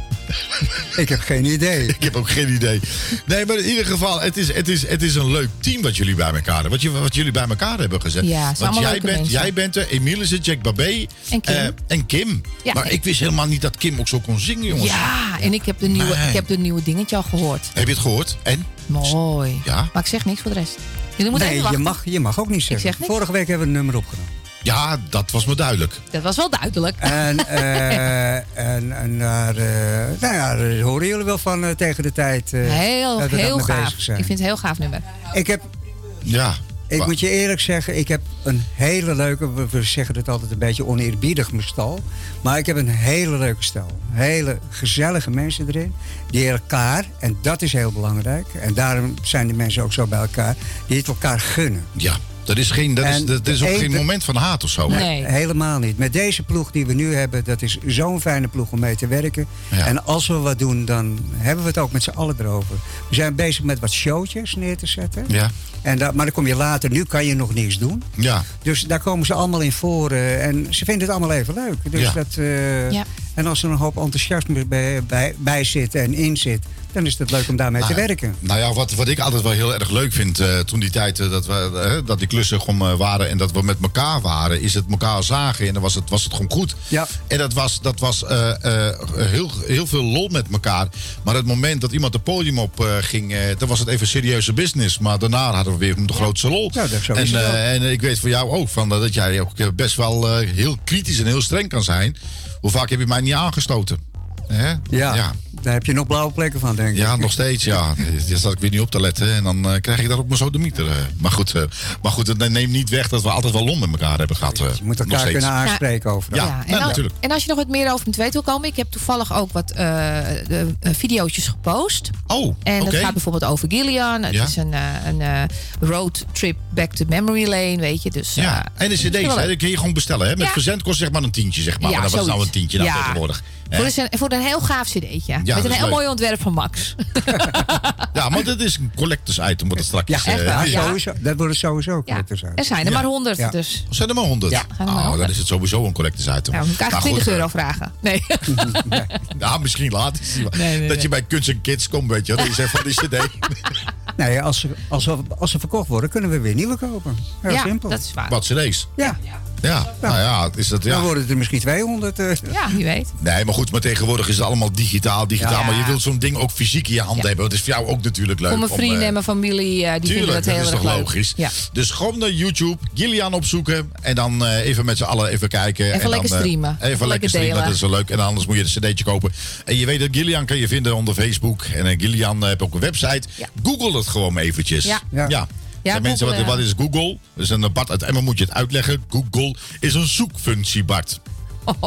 Ik heb geen idee. Ik heb ook geen idee. Nee, maar in ieder geval, het is, het is, het is een leuk team wat jullie bij elkaar hebben. Wat, je, wat jullie bij elkaar hebben gezet. Ja, Want jij bent, mensen. jij bent er, is het, Jack Babé. En Kim. eh, en Kim. Ja. maar ik wist helemaal niet dat Kim ook zo kon zingen, jongens. Ja, en ik heb de nieuwe, Nee. ik heb de nieuwe dingetje al gehoord. Heb je het gehoord? En? Mooi. Ja? Maar ik zeg niks voor de rest. Jullie moeten Nee, even je mag, je mag ook niet zeggen. zeg niks. Vorige week hebben we een nummer opgenomen. Ja, dat was me duidelijk. Dat was wel duidelijk. En, eh, en, en daar, eh, nou ja, daar horen jullie wel van eh, tegen de tijd. eh, heel dat we heel gaaf. bezig zijn. Ik vind het een heel gaaf nummer. Ik heb Ja. Ik moet je eerlijk zeggen, ik heb een hele leuke... We, we zeggen het altijd een beetje oneerbiedig, mijn stal. Maar ik heb een hele leuke stal. Hele gezellige mensen erin. Die elkaar, en dat is heel belangrijk... en daarom zijn de mensen ook zo bij elkaar... die het elkaar gunnen. Ja, dat is, geen, dat is, dat is ook een- geen moment van haat of zo. Nee. Helemaal niet. Met deze ploeg die we nu hebben, dat is zo'n fijne ploeg om mee te werken. Ja. En als we wat doen, dan hebben we het ook met z'n allen erover. We zijn bezig met wat showtjes neer te zetten. Ja. En dat, maar dan kom je later, nu kan je nog niets doen. Ja. Dus daar komen ze allemaal in voor. eh, en ze vinden het allemaal even leuk. Dus Ja. dat, eh, Ja. En als er een hoop enthousiasme bij, bij, bij zit en in zit, dan is het leuk om daarmee te Nou, werken. Nou ja, wat, wat ik altijd wel heel erg leuk vind, eh, toen die tijd eh, dat, we, eh, dat die klussen gewoon waren en dat we met elkaar waren, is het elkaar zagen en dan was het, was het gewoon goed. Ja. En dat was, dat was heel, heel veel lol met elkaar. Maar het moment dat iemand het podium op ging, dan was het even serieuze business. Maar daarna hadden we weer de grootste lol. Ja, dat en, en ik weet voor jou ook van, dat jij ook best wel heel kritisch en heel streng kan zijn. Hoe vaak heb je mij niet aangestoten? Hè? Ja, ja. daar heb je nog blauwe plekken van, denk ik. Ja, nog steeds, ja. Daar zat ik weer niet op te letten. En dan eh, krijg ik daar ook maar zo de mieter. eh. Maar goed, eh, maar goed, het neemt niet weg dat we altijd wel lon met elkaar hebben gehad. eh. Je moet nog elkaar steeds. kunnen aanspreken over. Ja, en, nou, dan- natuurlijk. en als je nog wat meer over me te weten wil komen, ik heb toevallig ook wat eh de, videootjes gepost. Oh, En dat gaat bijvoorbeeld over Gillian. Het Ja. is een, eh, een eh, road trip back to memory lane, weet je. Dus, Ja, en de cd's, hè, kun je gewoon bestellen. Hè? Met Ja. verzend kost zeg maar een tientje, zeg maar. Ja, maar dat was nou een tientje nou Ja. tegenwoordig. Voor de, voor de een heel gaaf cd'tje. dat met een is heel leuk. mooi ontwerp van Max. Ja, maar dit is een collectors item. Wat er straks Ja, eh, echt ja. Sowieso, dat worden sowieso collectors uit. Er zijn er Ja. maar 100, Ja. dus. Zijn er maar 100? Ja, er maar Oh, 100. dan is het sowieso een collectors item. Nou, dan kan ik Maar 20 goed, euro vragen. Nee. Nou, misschien later. Nee, nee, dat nee. je bij Kunst en Kids komt, weet je. Dat je zegt van die cd. Nee, als ze, als, ze, als ze verkocht worden, kunnen we weer nieuwe kopen. Heel ja, simpel. dat is waar. Wat cd's. Ja, Ja, nou ja, is dat... dan Ja. worden het er misschien 200. eh. Ja, wie weet. Nee, maar goed, maar tegenwoordig is het allemaal digitaal, digitaal. Ja. Maar je wilt zo'n ding ook fysiek in je hand hebben. Dat is voor jou ook natuurlijk leuk. Voor mijn om, vrienden eh, en mijn familie, eh, die Tuurlijk, vinden dat dat heel is erg toch leuk. logisch. Ja. Dus gewoon naar YouTube, Gillian opzoeken. En dan eh, even met z'n allen even kijken. Even en lekker dan, streamen. Even, Even lekker streamen, delen. dat is wel leuk. En anders moet je een cd'tje kopen. En je weet dat Gillian kan je vinden onder Facebook. En Gillian heeft ook een website. Google het gewoon eventjes. Ja. ja. Ja. Zijn mensen, wat, wat is Google? Dat is een Bart uit Emmen, moet je het uitleggen. Google is een zoekfunctie, Bart.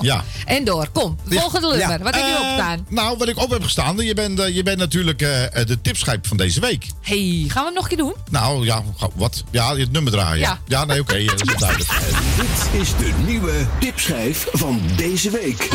Ja. En door, kom. Volgende Ja. nummer. Wat heb je Eh, opstaan? Nou, wat ik op heb gestaan, je bent, eh, je bent natuurlijk eh, eh, de tipschijp van deze week. hey, gaan we hem nog een keer doen? Nou ja, wat? Ja, het nummer draaien. Ja. nee, oké, eh, dat is wel duidelijk. Dit is de nieuwe tipschijf van deze week.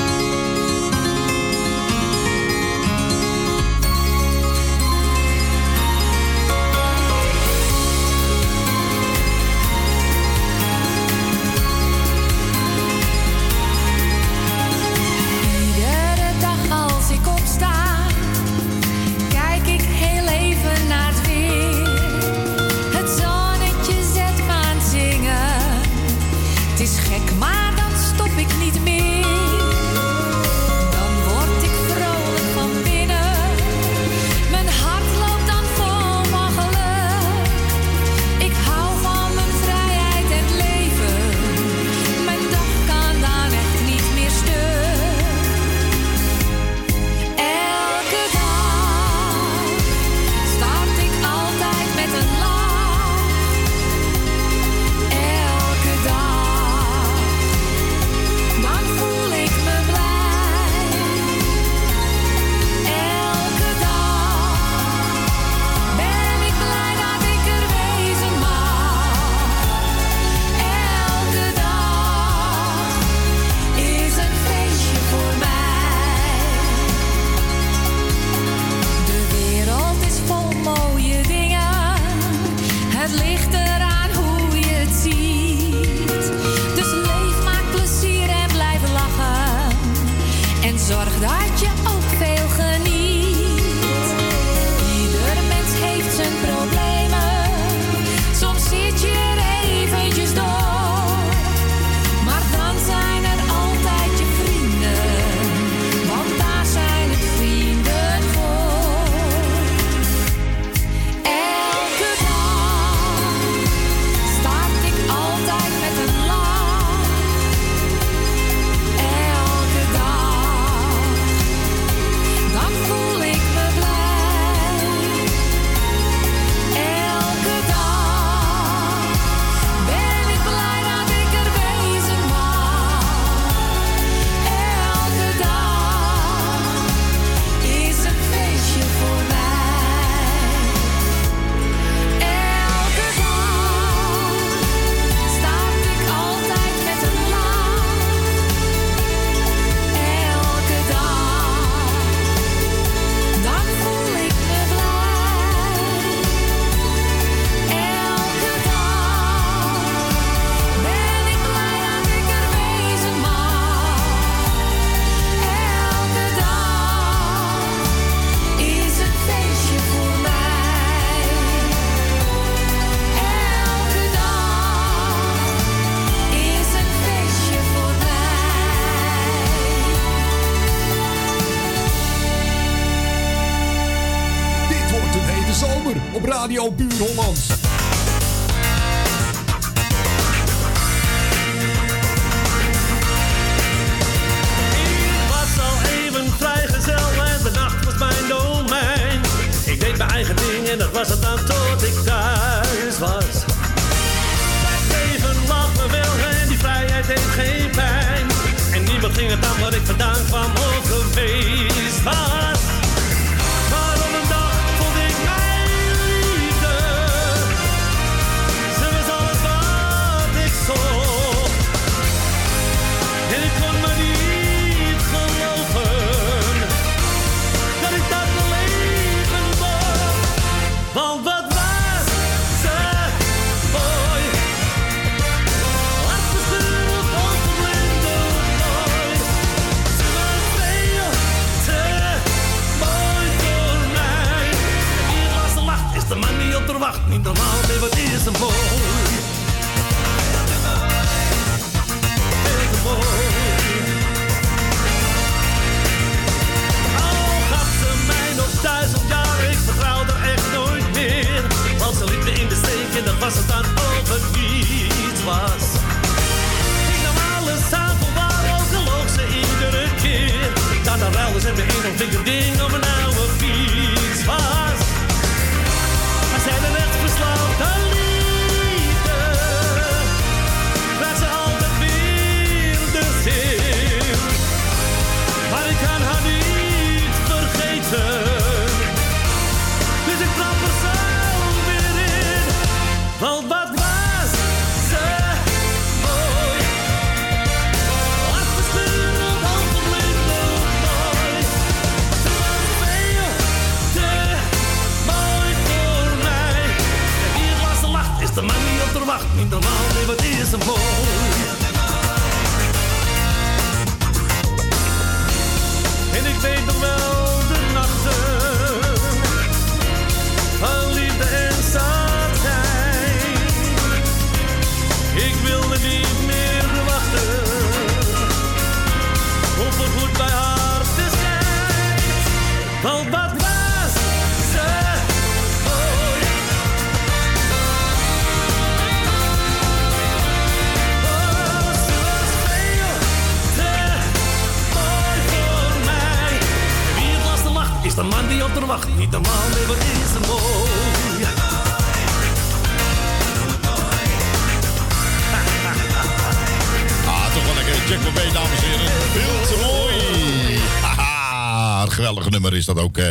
Is dat ook. eh,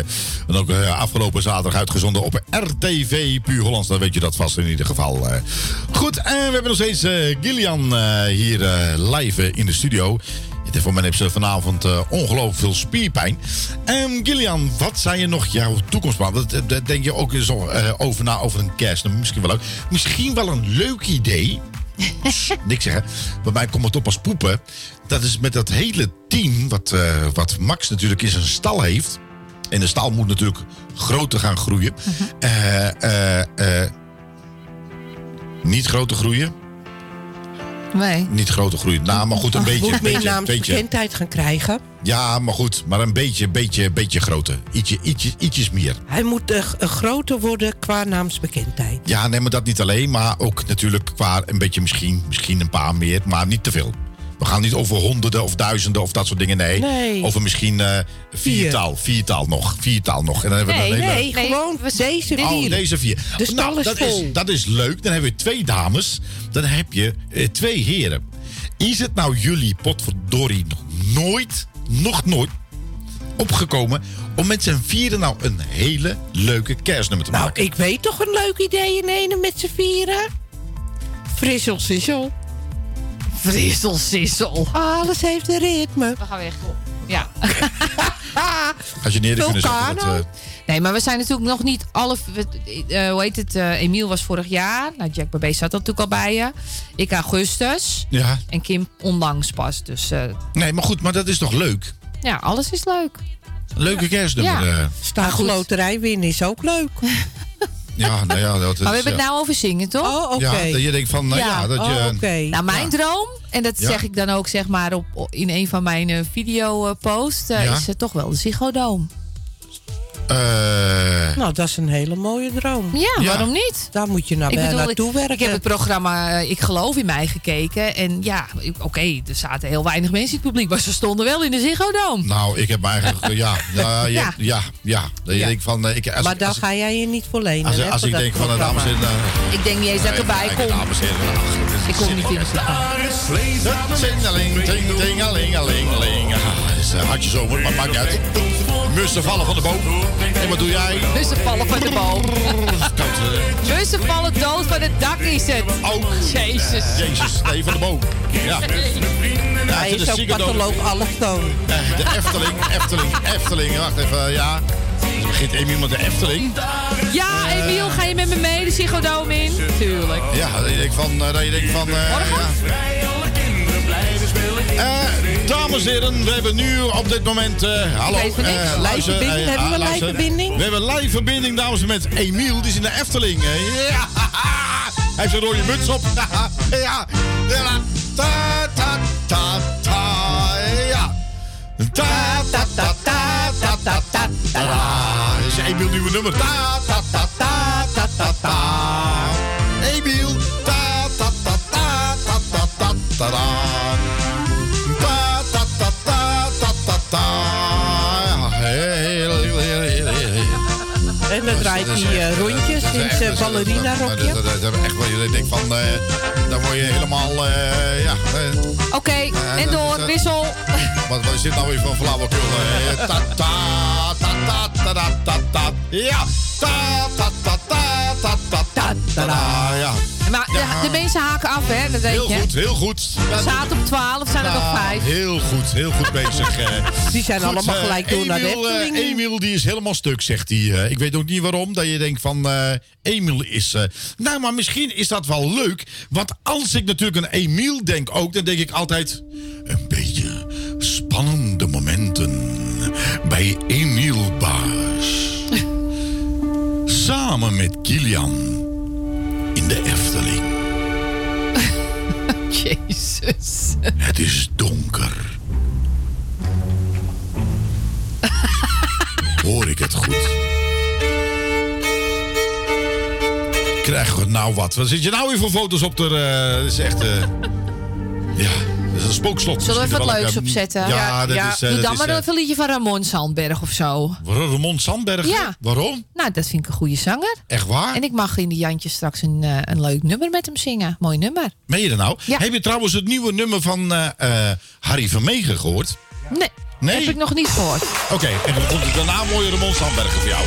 en ook eh, afgelopen zaterdag uitgezonden op RTV Puur Hollands. Dan weet je dat vast in ieder geval. eh. Goed, en we hebben nog steeds eh, Gillian eh, hier eh, live eh, in de studio. Voor mij heeft ze vanavond eh, ongelooflijk veel spierpijn. Ehm Gillian, wat zijn je nog jouw toekomstplan? Dat, denk je ook eens eh, over na over een kerst. Misschien wel leuk. Misschien wel een leuk idee. Niks zeggen. Bij mij komt het op als poepen. Dat is met dat hele team, wat, eh, wat Max natuurlijk in zijn stal heeft. En de stal moet natuurlijk groter gaan groeien. Eh, eh, eh, niet groter groeien. Nee. Niet groter groeien. Nou, maar goed, een beetje. Moet meer naamsbekendheid gaan krijgen. Ja, maar goed. Maar een beetje, beetje, beetje groter. Ietsje, ietsje, ietsjes meer. Hij moet groter worden qua naamsbekendheid. Ja, nee, maar dat niet alleen. Maar ook natuurlijk qua een beetje misschien, misschien een paar meer. Maar niet te veel. We gaan niet over honderden of duizenden of dat soort dingen. Nee. Nee. Over misschien eh viertal. Viertal nog. Viertal nog. En dan hebben we Nee, een hele- nee, gewoon deze vier. Oh, deze vier. De stal nou, dat, vol. is, dat is leuk. Dan hebben we twee dames. Dan heb je eh, twee heren. Is het nou jullie potverdorie nog nooit, nog nooit opgekomen... om met z'n vieren nou een hele leuke kerstnummer te Nou, maken? ik weet toch een leuk idee in ene met z'n vieren? Frissel, sissel. Frissel, sissel. Alles heeft een ritme. We gaan weg. Ja. Als je neer kunnen zetten. Dat, eh, Nee, maar we zijn natuurlijk nog niet alle... eh, hoe heet het? eh Emiel was vorig jaar. Nou, Jack Babé zat er natuurlijk al bij je. Ik augustus. ja. En Kim onlangs pas. Dus eh, Nee, maar goed, maar dat is toch leuk? ja, alles is leuk. Leuke kerstnummer. Ja. eh. Staatsloterij winnen is ook leuk. ja, nou ja. Dat is, Maar we hebben ja. het nou over zingen, toch? Oh, oké. Ja, dat je denkt van, nou ja, dat je... Oh, oké. Nou, mijn droom, en dat Ja. zeg ik dan ook zeg maar op, in een van mijn eh, video-posts, Ja. is het toch wel de Ziggo Dome. Eh, Nou, dat is een hele mooie droom. Ja, Ja. waarom niet? Daar moet je naar, Ik bedoel, naartoe ik, werken. ik heb het programma eh, Ik Geloof in Mij gekeken. En ja, oké, er zaten heel weinig mensen in het publiek. Maar ze stonden wel in de Ziggo Dome. nou, ik heb me eigenlijk... ja, ja, Ja. ja, ja. Dat je Ja. denkt van... eh, Ik, als, maar daar ga jij je niet voor lenen. als, hè, als voor ik denk van, eh, dames en heren... Ik denk niet eens dat ik erbij kom. Dames en heren, Ik kom niet in het Tingeling, ting, tingelingelingeling. Ah, Het uh, hartje zomer, maar maakt niet uit. Mussen vallen van de boom. En wat doe jij? Mussen vallen van de boom. Eh, Mussen vallen dood van het dak is het. Ook. Jezus. Jezus, nee, van de boom. Ja. Ja, Hij is ook patholoog allochtoon. Eh, De Efteling, Efteling, Efteling. Wacht even, ja. Dan begint Emiel met de Efteling. Ja, Emiel, ga je met me mee de Ziggo Dome in? Tuurlijk. Ja, dat je denkt van... eh, Dat je denkt van eh, ja. Eh, dames en heren, we hebben nu op dit moment... eh, hallo. Eh, Live luister, eh, hebben we ah, live verbinding? We hebben live verbinding, dames en heren, met Emiel. Die is in de Efteling. Eh, Ja, hij heeft een rode muts op. ja. Ta, ta, ta, ta, ja. Ta, ta, ta, ta, ta, ta, ta, ta. Is Emiel nieuwe nummer. Ta, ta, ta, ta, ta, ta, ta. Emiel. Ta ta ta ta ta ta ta ta da. Ta Eh, rondjes in echt- zijn dat is- dat- ballerina-rokje. Dat, dat, dat, dat- echt wel, je denkt van, eh dan word je helemaal, eh, ja. eh, Oké, en door, wissel. wat, wat is dit nou weer van flauwekul? eh? Ta ta ta ta ta ta ta ta. Ja, ta ta ta ta ta ta ta ta ta. Ja. Maar de, de mensen haken af, hè? Dat weet Heel je. goed, heel goed. We zaten op 12, zijn er nog Nou, 5. Heel goed, heel goed bezig. eh. Die zijn Goed, allemaal eh, gelijk door naar de Efteling. Emiel die is helemaal stuk, zegt hij. ik weet ook niet waarom. Dat je denkt van eh Emiel is. eh, nou, maar misschien is dat wel leuk. Want als ik natuurlijk aan Emiel denk ook, dan denk ik altijd. Een beetje spannende momenten bij Emiel Baas. Samen met Kilian Het is donker. Hoor ik het goed? Krijgen we nou wat? Wat zit je nou weer voor foto's op de... eh, dat is echt... eh, ja, dat is een spookslot. Zullen we even wat leuks opzetten? Ja, dat is... eh, Doe dan maar eh, even een liedje van Ramon Sandberg of zo. Ramon Sandberg? Ja. Waarom? Nou, dat vind ik een goede zanger. Echt waar? En ik mag in de Jantje straks een, eh, een leuk nummer met hem zingen. Mooi nummer. Meen je dat nou? Heb je trouwens het nieuwe nummer van eh, eh, Harry Vermegen gehoord? Nee, Nee? heb ik nog niet gehoord. Oké, en dan komt er daarna mooie Ramon Sandberg voor jou.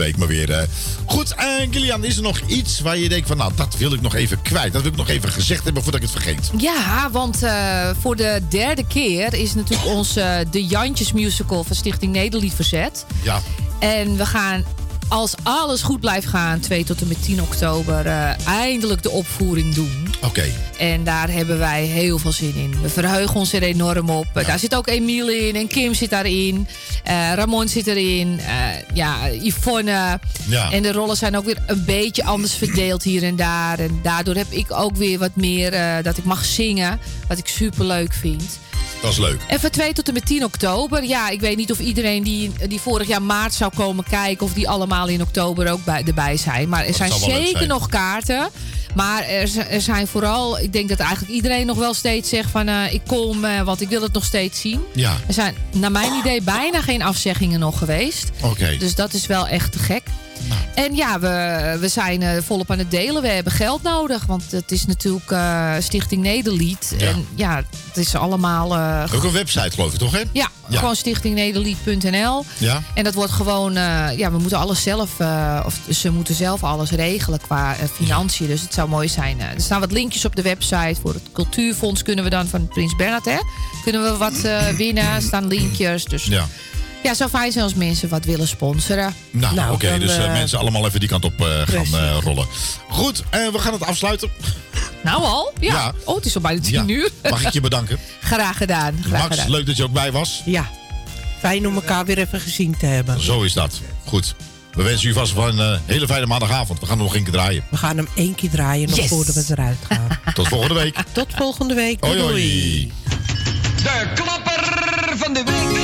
Week maar weer. eh. Goed, en Kilian, is er nog iets waar je denkt van... nou, dat wil ik nog even kwijt. Dat wil ik nog even gezegd hebben voordat ik het vergeet. Ja, want eh, voor de derde keer is natuurlijk onze De Jantjes musical van Stichting Nederlied verzet. Ja. En we gaan, als alles goed blijft gaan, 2 tot en met 10 oktober, eh, eindelijk de opvoering doen. Oké. En daar hebben wij heel veel zin in. We verheugen ons er enorm op. Daar zit ook Emiel in en Kim zit daarin. Eh Ramon zit erin. eh, ja, Yvonne. Ja. En de rollen zijn ook weer een beetje anders verdeeld hier en daar. En daardoor heb ik ook weer wat meer eh, dat ik mag zingen. Wat ik super leuk vind. Dat is leuk. En van 2 tot en met 10 oktober. Ja, ik weet niet of iedereen die, die vorig jaar maart zou komen kijken... of die allemaal in oktober ook bij, erbij zijn. Maar er zijn zeker zijn. nog kaarten. Maar er, er zijn vooral... Ik denk dat eigenlijk iedereen nog wel steeds zegt van... eh, ik kom, eh, want ik wil het nog steeds zien. Ja. Er zijn naar mijn idee bijna geen afzeggingen nog geweest. Oké. Dus dat is wel echt te gek. En ja, we, we zijn eh, volop aan het delen. We hebben geld nodig. Want het is natuurlijk eh, Stichting Nederlied. Ja. En ja, het is allemaal... eh, Ook een website, geloof ik, toch, hè? ja, Ja. gewoon stichtingnederlied.nl. Ja. En dat wordt gewoon, ja, we moeten alles zelf, of ze moeten zelf alles regelen qua financiën. Dus het zou mooi zijn. er staan wat linkjes op de website. Voor het cultuurfonds kunnen we dan van Prins Bernhard, hè? Kunnen we wat winnen? Er staan linkjes. Dus ja. Ja. het zou fijn zijn als mensen wat willen sponsoren. Nou, oké. dan, dus eh, eh, mensen allemaal even die kant op eh, gaan eh, rollen. Goed, we gaan het afsluiten. Nou al? Ja. Ja. Oh, het is al bijna tien Ja. uur. Mag ik je bedanken? Graag gedaan. Graag Max, gedaan. leuk dat je ook bij was. Ja. Fijn om elkaar weer even gezien te hebben. Zo is dat. Goed. We wensen u vast wel een eh, hele fijne maandagavond. We gaan er nog één keer draaien. We gaan hem één keer draaien nog Yes. voordat we eruit gaan. Tot volgende week. Tot volgende week. Hoi, Doei. De klapper van de week.